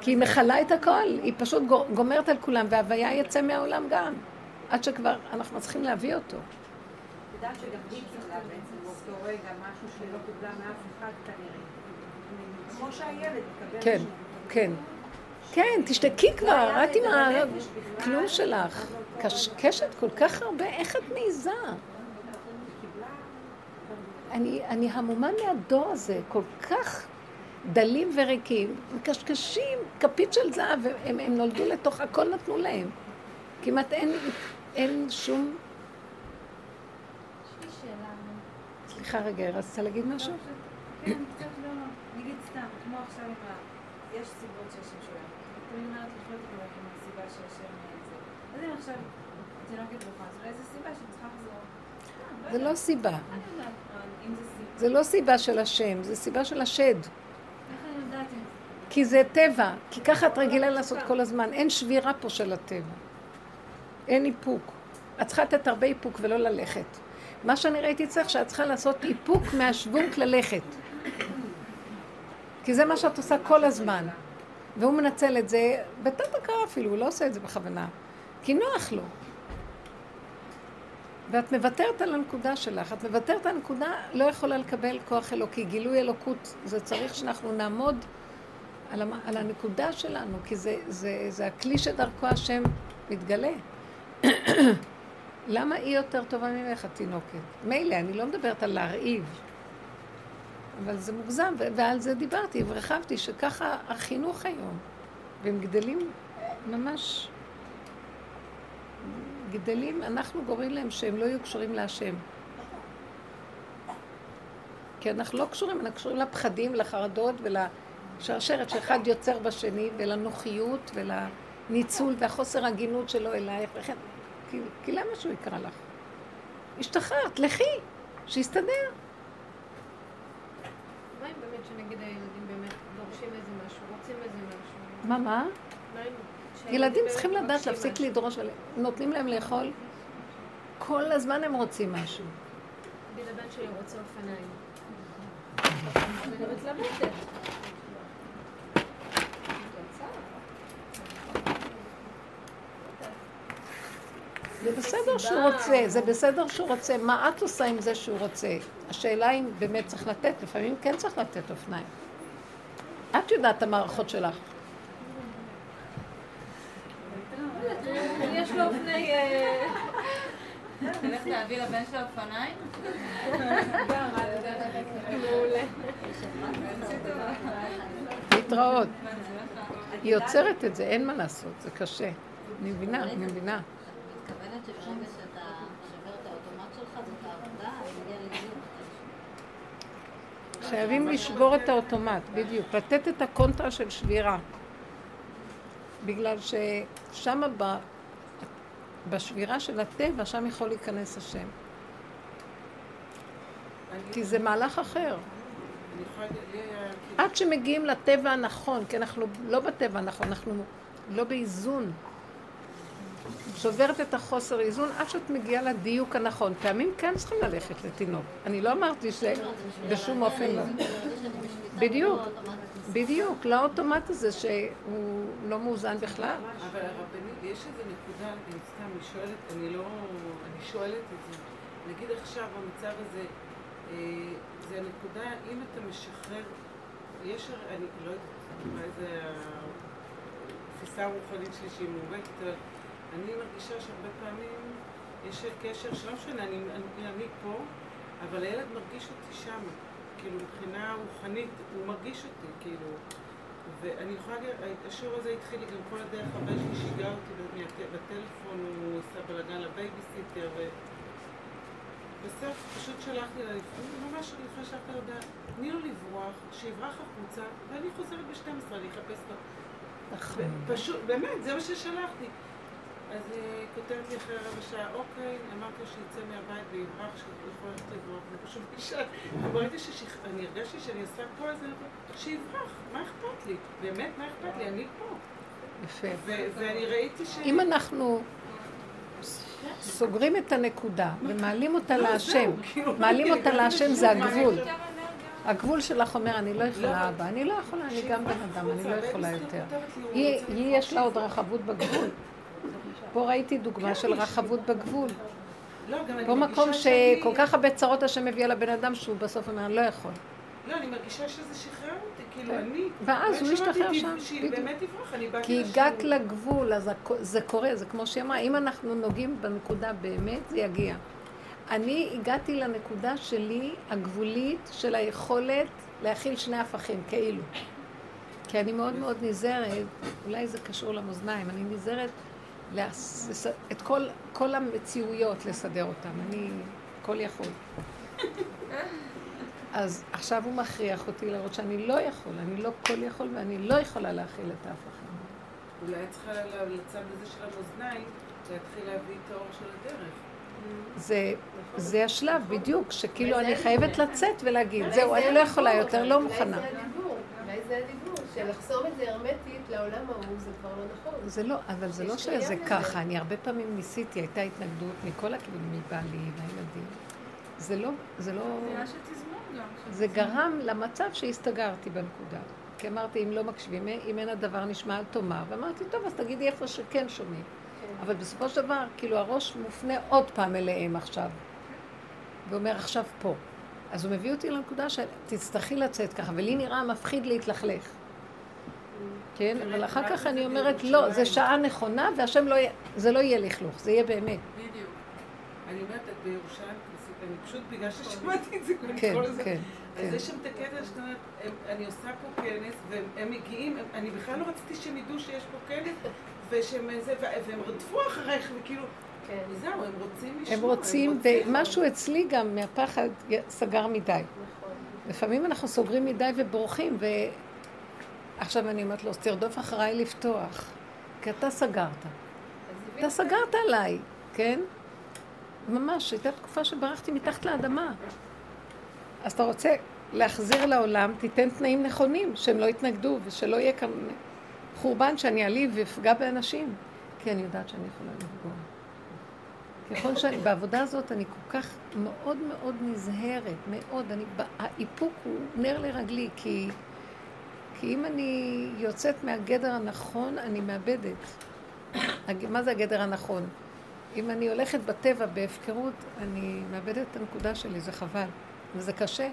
Speaker 1: כי היא מכלה את הכל, היא פשוט גו- גומרת על כולם, וההוויה יצא מהעולם גם. עד שכבר אנחנו צריכים להביא אותו.
Speaker 2: את יודעת שגם היא קיבלה בעצם רגע משהו שלא קיבלה מאף אחד כנראה. כמו שהילד מקבל...
Speaker 1: כן. כן. כן, תשתקי כבר,
Speaker 2: היה
Speaker 1: את עם הכלום. שלך. קשקשת כל כך הרבה, איך את מעיזה? אני, אני המומה מהדור הזה, כל כך דלים וריקים, מקשקשים, כפית של זהב, הם, הם נולדו לתוך, הכל נתנו להם. כמעט אין, אין שום...
Speaker 8: יש לי שאלה.
Speaker 1: סליחה רגע, רצית להגיד משהו?
Speaker 8: כן, קצת לא, נגיד סתם, כמו עכשיו עם ה... יש סיבות שהשם שואל. תמיד אומרת לחיות הולך עם הסיבה שהשם זה. אז אם עכשיו תינוקת בוכה, אז אולי זו סיבה שהיא צריכה לחזור. סתם,
Speaker 1: זה. לא סיבה.
Speaker 8: זה
Speaker 1: לא סיבה של השם, זה סיבה של השד. כי זה טבע, כי ככה את רגילה לעשות כל הזמן. אין שבירה פה של הטבע. אין איפוק. את צריכה לתת הרבה איפוק ולא ללכת. מה שאני ראיתי צריך שאת צריכה לעשות איפוק מהשוונק ללכת. כי זה מה שאת עושה כל הזמן. והוא מנצל את זה, בתת הכרה אפילו, הוא לא עושה את זה בכוונה. כי נוח לו. ואת מוותרת על הנקודה שלך. את מוותרת על הנקודה, לא יכולה לקבל כוח אלוקי. גילוי אלוקות, זה צריך שאנחנו נעמוד על, המ, על הנקודה שלנו, כי זה, זה, זה הכלי שדרכו השם מתגלה. למה היא יותר טובה ממך, התינוקת? מילא, אני לא מדברת על להרעיב, אבל זה מוגזם, ועל זה דיברתי והרחבתי, שככה החינוך היום, והם גדלים ממש, גדלים, אנחנו גורמים להם שהם לא יהיו קשורים להשם. כי אנחנו לא קשורים, אנחנו קשורים לפחדים, לחרדות ולשרשרת שאחד יוצר בשני, ולנוחיות ולניצול והחוסר הגינות שלו אלייך, וכן, כי, כי למה שהוא יקרא לך? השתחררת, לכי, שיסתדר.
Speaker 4: מה אם באמת שנגיד הילדים באמת דורשים איזה משהו, רוצים איזה משהו?
Speaker 1: מה, מה? ילדים צריכים לדעת להפסיק? לדרוש, נותנים להם לאכול, כל הזמן הם רוצים משהו.
Speaker 4: נגיד הבן שלי רוצה אופניים. אני גם מתלבטת.
Speaker 1: זה בסדר שהוא רוצה, זה בסדר שהוא רוצה. מה את עושה עם זה שהוא רוצה? השאלה אם באמת צריך לתת, לפעמים כן צריך לתת אופניים. את יודעת את המערכות שלך.
Speaker 4: יש לו אופני... אה,
Speaker 8: להביא לבן אופניים?
Speaker 1: להתראות. היא יוצרת את זה, אין מה לעשות, זה קשה. אני מבינה, אני מבינה. חייבים לשבור את האוטומט, בדיוק. לתת את הקונטרה של שבירה. בגלל ששם ב... בשבירה של הטבע, שם יכול להיכנס השם. כי זה מהלך אחר. עד שמגיעים לטבע הנכון, כי אנחנו לא בטבע הנכון, אנחנו לא באיזון. שוברת את החוסר איזון עד שאת מגיעה לדיוק הנכון. פעמים כן צריכים ללכת לתינוק. אני לא אמרתי שבשום אופן לא. בדיוק, בדיוק, לאוטומט הזה שהוא לא מאוזן בכלל.
Speaker 3: אבל הרבנית, יש איזו נקודה, אני סתם, אני שואלת, אני לא... אני שואלת את זה. נגיד עכשיו, במצב הזה, אה, זה הנקודה, אם אתה משחרר, יש, אני לא יודעת, אולי זה התפיסה הרוחנית שלי שהיא מעוותת, אבל אני מרגישה שהרבה פעמים יש קשר שלא משנה, אני, אני, אני פה, אבל הילד מרגיש אותי שם, כאילו מבחינה רוחנית, הוא מרגיש אותי, כאילו. ואני יכולה להגיד, השיעור הזה התחיל לי גם כל הדרך, הבן שלי שיגע אותי בטלפון, הוא עשה בלאגן לבייביסיטר, ובסוף פשוט שלחתי לה, ממש לפני שלחתי לה הודעה, תני לו לברוח, שיברח החוצה, ואני חוזרת ב-12, אני אחפש אותו. פשוט, באמת, זה מה ששלחתי. אז היא כותבת לי אחרי רבע שעה, אוקיי, אמרתי שיצא מהבית ויברח, שהוא יכול ללכת לברוח, אני פשוט אישה. וברגע שאני הרגשתי שאני עושה כל זה, שיברח, מה אכפת לי? באמת, מה אכפת לי? אני פה.
Speaker 1: יפה.
Speaker 3: ואני ראיתי ש...
Speaker 1: אם אנחנו סוגרים את הנקודה ומעלים אותה
Speaker 3: לא,
Speaker 1: להשם,
Speaker 3: כאילו,
Speaker 1: מעלים אותה
Speaker 3: כאילו,
Speaker 1: להשם זה הגבול. הגבול שלך אומר, אני לא
Speaker 3: לא,
Speaker 1: יכולה אבא, אני לא יכולה, אני גם בן אדם, אני לא יכולה יותר. היא יש לה עוד רחבות בגבול. פה ראיתי דוגמה של רחבות בגבול.
Speaker 3: לא,
Speaker 1: פה מקום שכל כך הרבה צרות השם מביא לבן אדם שהוא בסוף אומר, אני לא יכול.
Speaker 3: לא, אני מרגישה שזה שחרר אותי, כאילו
Speaker 1: כן.
Speaker 3: אני...
Speaker 1: ואז הוא
Speaker 3: שמעתי
Speaker 1: ישתחרר
Speaker 3: ט-
Speaker 1: שם, בדיוק. כי. הגעת לגבול, אז זה קורה, זה כמו שהיא אמרה, אם אנחנו נוגעים בנקודה באמת, זה יגיע. אני הגעתי לנקודה שלי, הגבולית, של היכולת להכיל שני הפכים, כאילו. כי אני מאוד מאוד נזהרת, אולי זה קשור למאזניים, אני נזהרת לס- את כל, כל המציאויות לסדר אותן, אני כל יכול. אז עכשיו הוא מכריח אותי לראות שאני לא יכול, אני לא כל יכול ואני לא יכולה להכיל את ההפכים.
Speaker 3: אולי את צריכה לצד הזה של המאזניים, להתחיל להביא את האור של הדרך.
Speaker 1: זה, זה השלב בדיוק, שכאילו אני חייבת לצאת ולהגיד, זהו, אני לא יכולה יותר, לא מוכנה.
Speaker 6: אולי זה הדיבור, אולי זה הדיבור, שלחסום את זה הרמטית לעולם ההוא זה כבר לא נכון.
Speaker 1: זה לא, אבל זה לא שזה ככה, אני הרבה פעמים ניסיתי, הייתה התנגדות מכל הכיוונים, מבעלי והילדים. זה לא, זה לא,
Speaker 7: זה עניין של תזמון גם.
Speaker 1: זה. גרם למצב שהסתגרתי בנקודה. כי אמרתי, אם לא מקשיבים, אם אין הדבר נשמע, אל תאמר. ואמרתי, טוב, אז תגידי איפה שכן שומעים. אבל בסופו של דבר, כאילו הראש מופנה עוד פעם אליהם עכשיו. ואומר, עכשיו פה. אז הוא מביא אותי לנקודה של תצטרכי לצאת ככה, ולי נראה מפחיד להתלכלך. כן, אבל אחר כך אני אומרת. לא, זה שעה נכונה, והשם לא יהיה, זה לא יהיה לכלוך, זה יהיה באמת.
Speaker 3: בדיוק. אני אומרת, את בירושלים, אני פשוט בגלל ששמעתי את זה כל
Speaker 1: כן,
Speaker 3: כל זה.
Speaker 1: כן,
Speaker 3: אז
Speaker 1: כן.
Speaker 3: יש שם את הקטע שאתה אומרת, אני עושה פה כנס, והם הם מגיעים, אני בכלל לא רציתי שהם ידעו שיש פה כנס, ושהם זה, ו- והם רדפו אחריך, וכאילו,
Speaker 6: כן.
Speaker 3: וזהו, הם רוצים לשמוע.
Speaker 1: הם רוצים, ומשהו אצלי גם מהפחד סגר מדי.
Speaker 6: נכון.
Speaker 1: לפעמים אנחנו סוגרים מדי ובורחים, ועכשיו אני אומרת לו, תרדוף אחריי לפתוח, כי אתה סגרת. אתה סגרת עליי, כן? ממש, הייתה תקופה שברחתי מתחת לאדמה. אז אתה רוצה להחזיר לעולם, תיתן תנאים נכונים, שהם לא יתנגדו, ושלא יהיה כאן חורבן שאני אעליב ואפגע באנשים. כי אני יודעת שאני יכולה לפגוע. ככל שאני, בעבודה הזאת אני כל כך מאוד מאוד נזהרת, מאוד, אני, האיפוק הוא נר לרגלי, כי, כי אם אני יוצאת מהגדר הנכון, אני מאבדת. מה זה הגדר הנכון? אם אני הולכת בטבע בהפקרות, אני מאבדת את הנקודה שלי, זה חבל. וזה קשה.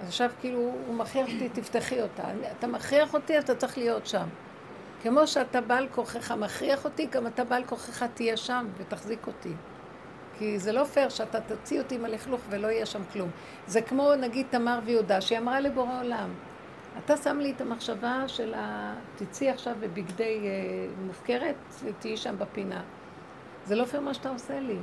Speaker 1: אז עכשיו כאילו הוא מכריח אותי, תפתחי אותה. אתה מכריח אותי, אתה צריך להיות שם. כמו שאתה בעל כוחך מכריח אותי, גם אתה בעל כוחך תהיה שם ותחזיק אותי. כי זה לא פייר שאתה תוציא אותי עם הלכלוך ולא יהיה שם כלום. זה כמו נגיד תמר ויהודה, שהיא אמרה לבורא עולם, אתה שם לי את המחשבה של ה... תצאי עכשיו בבגדי אה, מופקרת, תהיי שם בפינה. זה לא פייר מה שאתה עושה לי.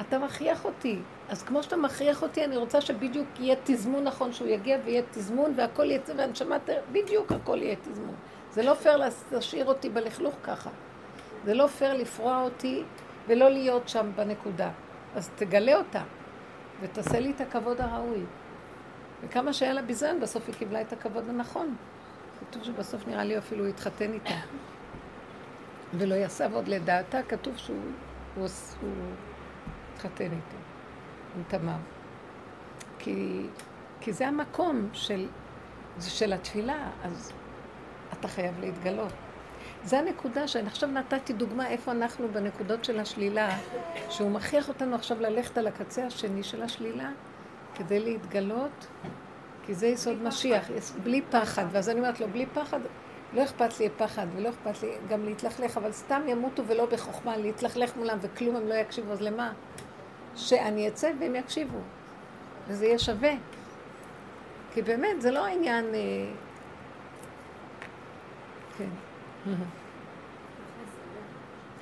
Speaker 1: אתה מכריח אותי. אז כמו שאתה מכריח אותי, אני רוצה שבדיוק יהיה תזמון נכון, שהוא יגיע ויהיה תזמון והכל יצא, והנשמה, בדיוק הכל יהיה תזמון. זה לא פייר להשאיר אותי בלכלוך ככה. זה לא פייר לפרוע אותי ולא להיות שם בנקודה. אז תגלה אותה ותעשה לי את הכבוד הראוי. וכמה שהיה לה ביזיון, בסוף היא קיבלה את הכבוד הנכון. כתוב שבסוף נראה לי אפילו הוא התחתן איתה. ולא יסב עוד לדעתה, כתוב שהוא הוא, הוא התחתן איתו, עם תמר. כי, כי זה המקום של, זה של התפילה, אז אתה חייב להתגלות. זה הנקודה שאני עכשיו נתתי דוגמה איפה אנחנו בנקודות של השלילה, שהוא מכריח אותנו עכשיו ללכת על הקצה השני של השלילה כדי להתגלות, כי זה יסוד משיח, בלי פחד. ואז אני אומרת לו, בלי פחד, לא אכפת לי פחד ולא אכפת לי גם להתלכלך, אבל סתם ימותו ולא בחוכמה, להתלכלך מולם וכלום הם לא יקשיבו, אז למה? שאני אצא והם יקשיבו, וזה יהיה שווה. כי באמת, זה לא העניין... אה, כן. (laughs)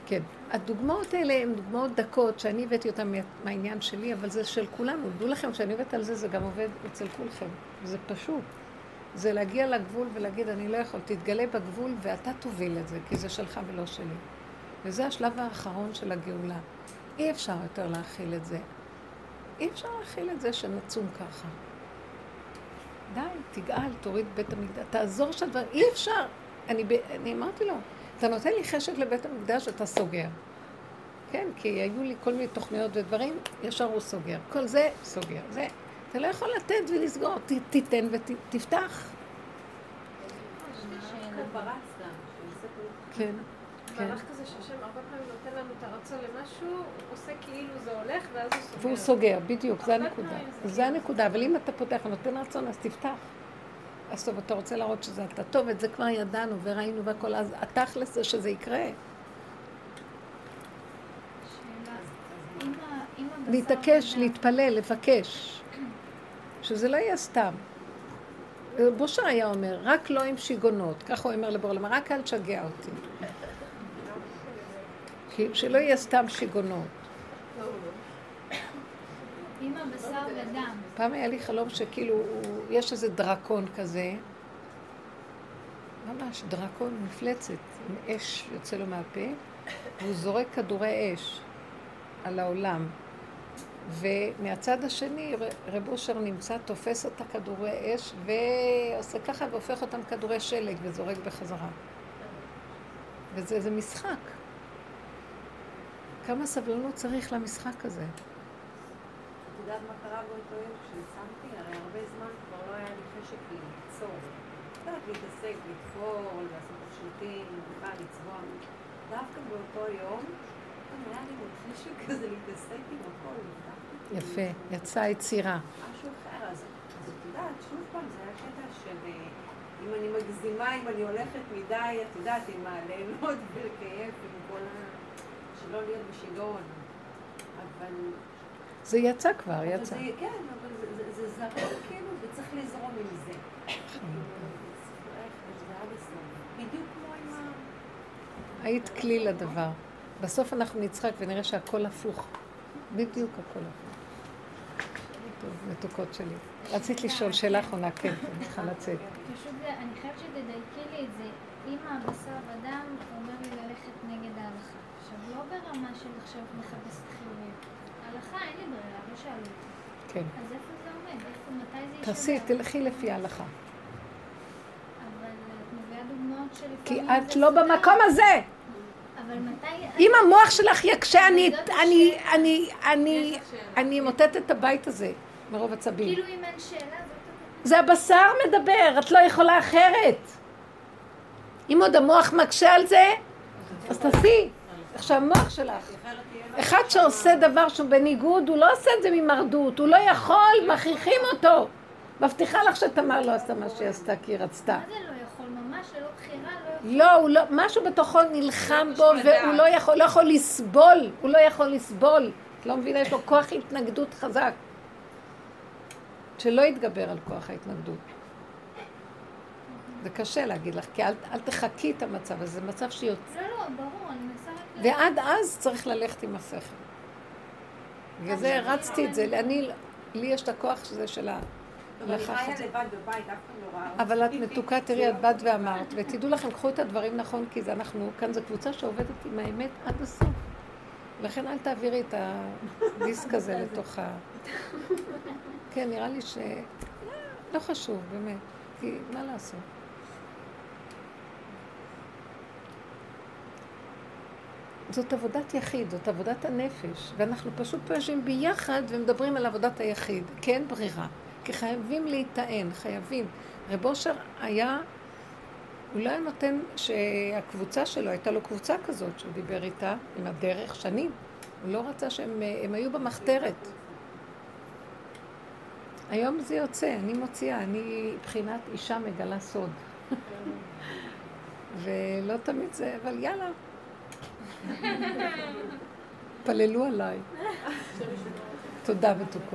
Speaker 1: כן. הדוגמאות האלה הן דוגמאות דקות שאני הבאתי אותן מה- מהעניין שלי, אבל זה של כולנו. דעו לכם, כשאני עובדת על זה, זה גם עובד אצל כולכם. זה פשוט. זה להגיע לגבול ולהגיד, אני לא יכול, תתגלה בגבול ואתה תוביל את זה, כי זה שלך ולא שלי. וזה השלב האחרון של הגאולה. אי אפשר יותר להכיל את זה. אי אפשר להכיל את זה שנצום ככה. די, תגאל, תוריד בית המקדש, תעזור שהדברים, אי אפשר. אני. אני אמרתי לו, אתה נותן לי חשק לבית המקדש, אתה סוגר. כן, כי היו לי כל מיני תוכניות ודברים, ישר הוא סוגר. כל זה, סוגר. זה, אתה לא יכול לתת ולסגור, ת, תיתן ותפתח. כן, כן.
Speaker 4: מהלך כזה שהשם הרבה פעמים נותן לנו את הרצון למשהו, הוא עושה כאילו זה הולך, ואז הוא סוגר.
Speaker 1: והוא סוגר, בדיוק, זה הנקודה.
Speaker 4: זה כאילו-
Speaker 1: הנקודה, אבל אם אתה פותח ונותן רצון, אז תפתח. אז טוב, אתה רוצה להראות שזה אתה. טוב, את זה כבר ידענו וראינו והכל, אז התכלס זה שזה יקרה. להתעקש, להתפלל, לבקש. שזה לא יהיה סתם. בושר היה אומר, רק לא עם שיגונות. ככה הוא אומר לבור למה, רק אל תשגע אותי. שלא יהיה סתם שיגונות.
Speaker 8: אם הבשר ודם,
Speaker 1: פעם היה לי חלום שכאילו יש איזה דרקון כזה, ממש דרקון מפלצת, עם אש יוצא לו מהפה, והוא זורק כדורי אש על העולם. ומהצד השני רב אושר נמצא, תופס את הכדורי אש ועושה ככה והופך אותם כדורי שלג וזורק בחזרה. וזה משחק. כמה סבלנות צריך למשחק הזה?
Speaker 2: את יודעת מה קרה באותו יום כשצמתי? הרי הרבה זמן כבר לא היה לי חשק ליצור. את יודעת, להתעסק, לתפור, לעשות תכשיטים, בכלל לצבוע. דווקא באותו יום, פתאום היה לי חשק כזה להתעסק עם הכל.
Speaker 1: יפה, יצאה יצירה.
Speaker 2: משהו אחר. אז את יודעת, שוב פעם, זה היה קטע של... אה, אם אני מגזימה, אם אני הולכת מדי, את יודעת, עם הליהנות ולכייף, עם כל ה... שלא להיות בשיגעון. אבל...
Speaker 1: זה יצא כבר, יצא.
Speaker 2: זה, כן, אבל זה, זה, זה זרם כאילו, וצריך לזרום עם זה. זה עד הסוף. בדיוק כמו עם ה...
Speaker 1: היית כלי לדבר. בסוף אנחנו נצחק ונראה שהכל הפוך. בדיוק הכל הפוך. טוב, מתוקות שלי. רצית לשאול שאלה אחרונה, כן, אני צריכה לצאת.
Speaker 9: פשוט אני חייבת שתדייקי לי את זה. אם הבשר ודם אומר לי ללכת נגד ההלכה. עכשיו, לא ברמה של עכשיו מחפשת חיוביות. לא.
Speaker 1: כן.
Speaker 9: אז איפה זה עומד? איפה, מתי זה
Speaker 1: תעשי? תלכי לפי ההלכה. כי את לא. במקום הזה.
Speaker 9: אבל מתי...
Speaker 1: אם המוח שלך יקשה, אני, אני. אני, אני. אני אמוטט את הבית הזה מרוב עצבים.
Speaker 9: כאילו אם אין שאלה.
Speaker 1: זה הבשר מדבר, את לא יכולה אחרת. אם עוד המוח מקשה על זה, אז תעשי. עכשיו המוח שלך. אחד שעושה דבר שהוא בניגוד, הוא לא עושה את זה ממרדות, הוא לא יכול, מכריחים אותו. מבטיחה לך שתמר לא עשתה מה שהיא עשתה כי היא רצתה.
Speaker 9: מה זה לא יכול? ממש ללא בחירה, לא יכול.
Speaker 1: לא, הוא לא, משהו בתוכו נלחם בו
Speaker 7: קשור לדעת.
Speaker 1: והוא לא יכול, לא יכול לסבול, הוא לא יכול לסבול. את לא מבינה, יש לו כוח התנגדות חזק. שלא יתגבר על כוח ההתנגדות. זה קשה להגיד לך, כי אל, אל תחכי את המצב הזה, זה מצב שיוצא.
Speaker 9: לא, לא, ברור,
Speaker 1: ועד אז צריך ללכת עם השכל. בגלל זה הרצתי את זה, אני, לי יש את הכוח שזה של
Speaker 2: אבל אני. חיה. לבד בבית, אף אחד לא ראה.
Speaker 1: אבל את מתוקה, תראי, את באת ואמרת, ותדעו לכם, קחו את הדברים נכון, כי זה אנחנו, כאן זו קבוצה שעובדת עם האמת עד הסוף. לכן אל תעבירי את הדיסק הזה (laughs) לתוך ה... כן, נראה לי ש... לא חשוב, באמת, כי מה לעשות? זאת עבודת יחיד, זאת עבודת הנפש, ואנחנו פשוט פה ביחד ומדברים על עבודת היחיד, כי אין ברירה, כי חייבים להיטען, חייבים. רב אושר היה, הוא לא היה נותן שהקבוצה שלו, הייתה לו קבוצה כזאת שהוא דיבר איתה, עם הדרך, שנים. הוא לא רצה שהם הם היו במחתרת. היום זה יוצא, אני מוציאה, אני מבחינת אישה מגלה סוד. (laughs) ולא תמיד זה, אבל יאללה. פללו עליי. תודה ותוקות.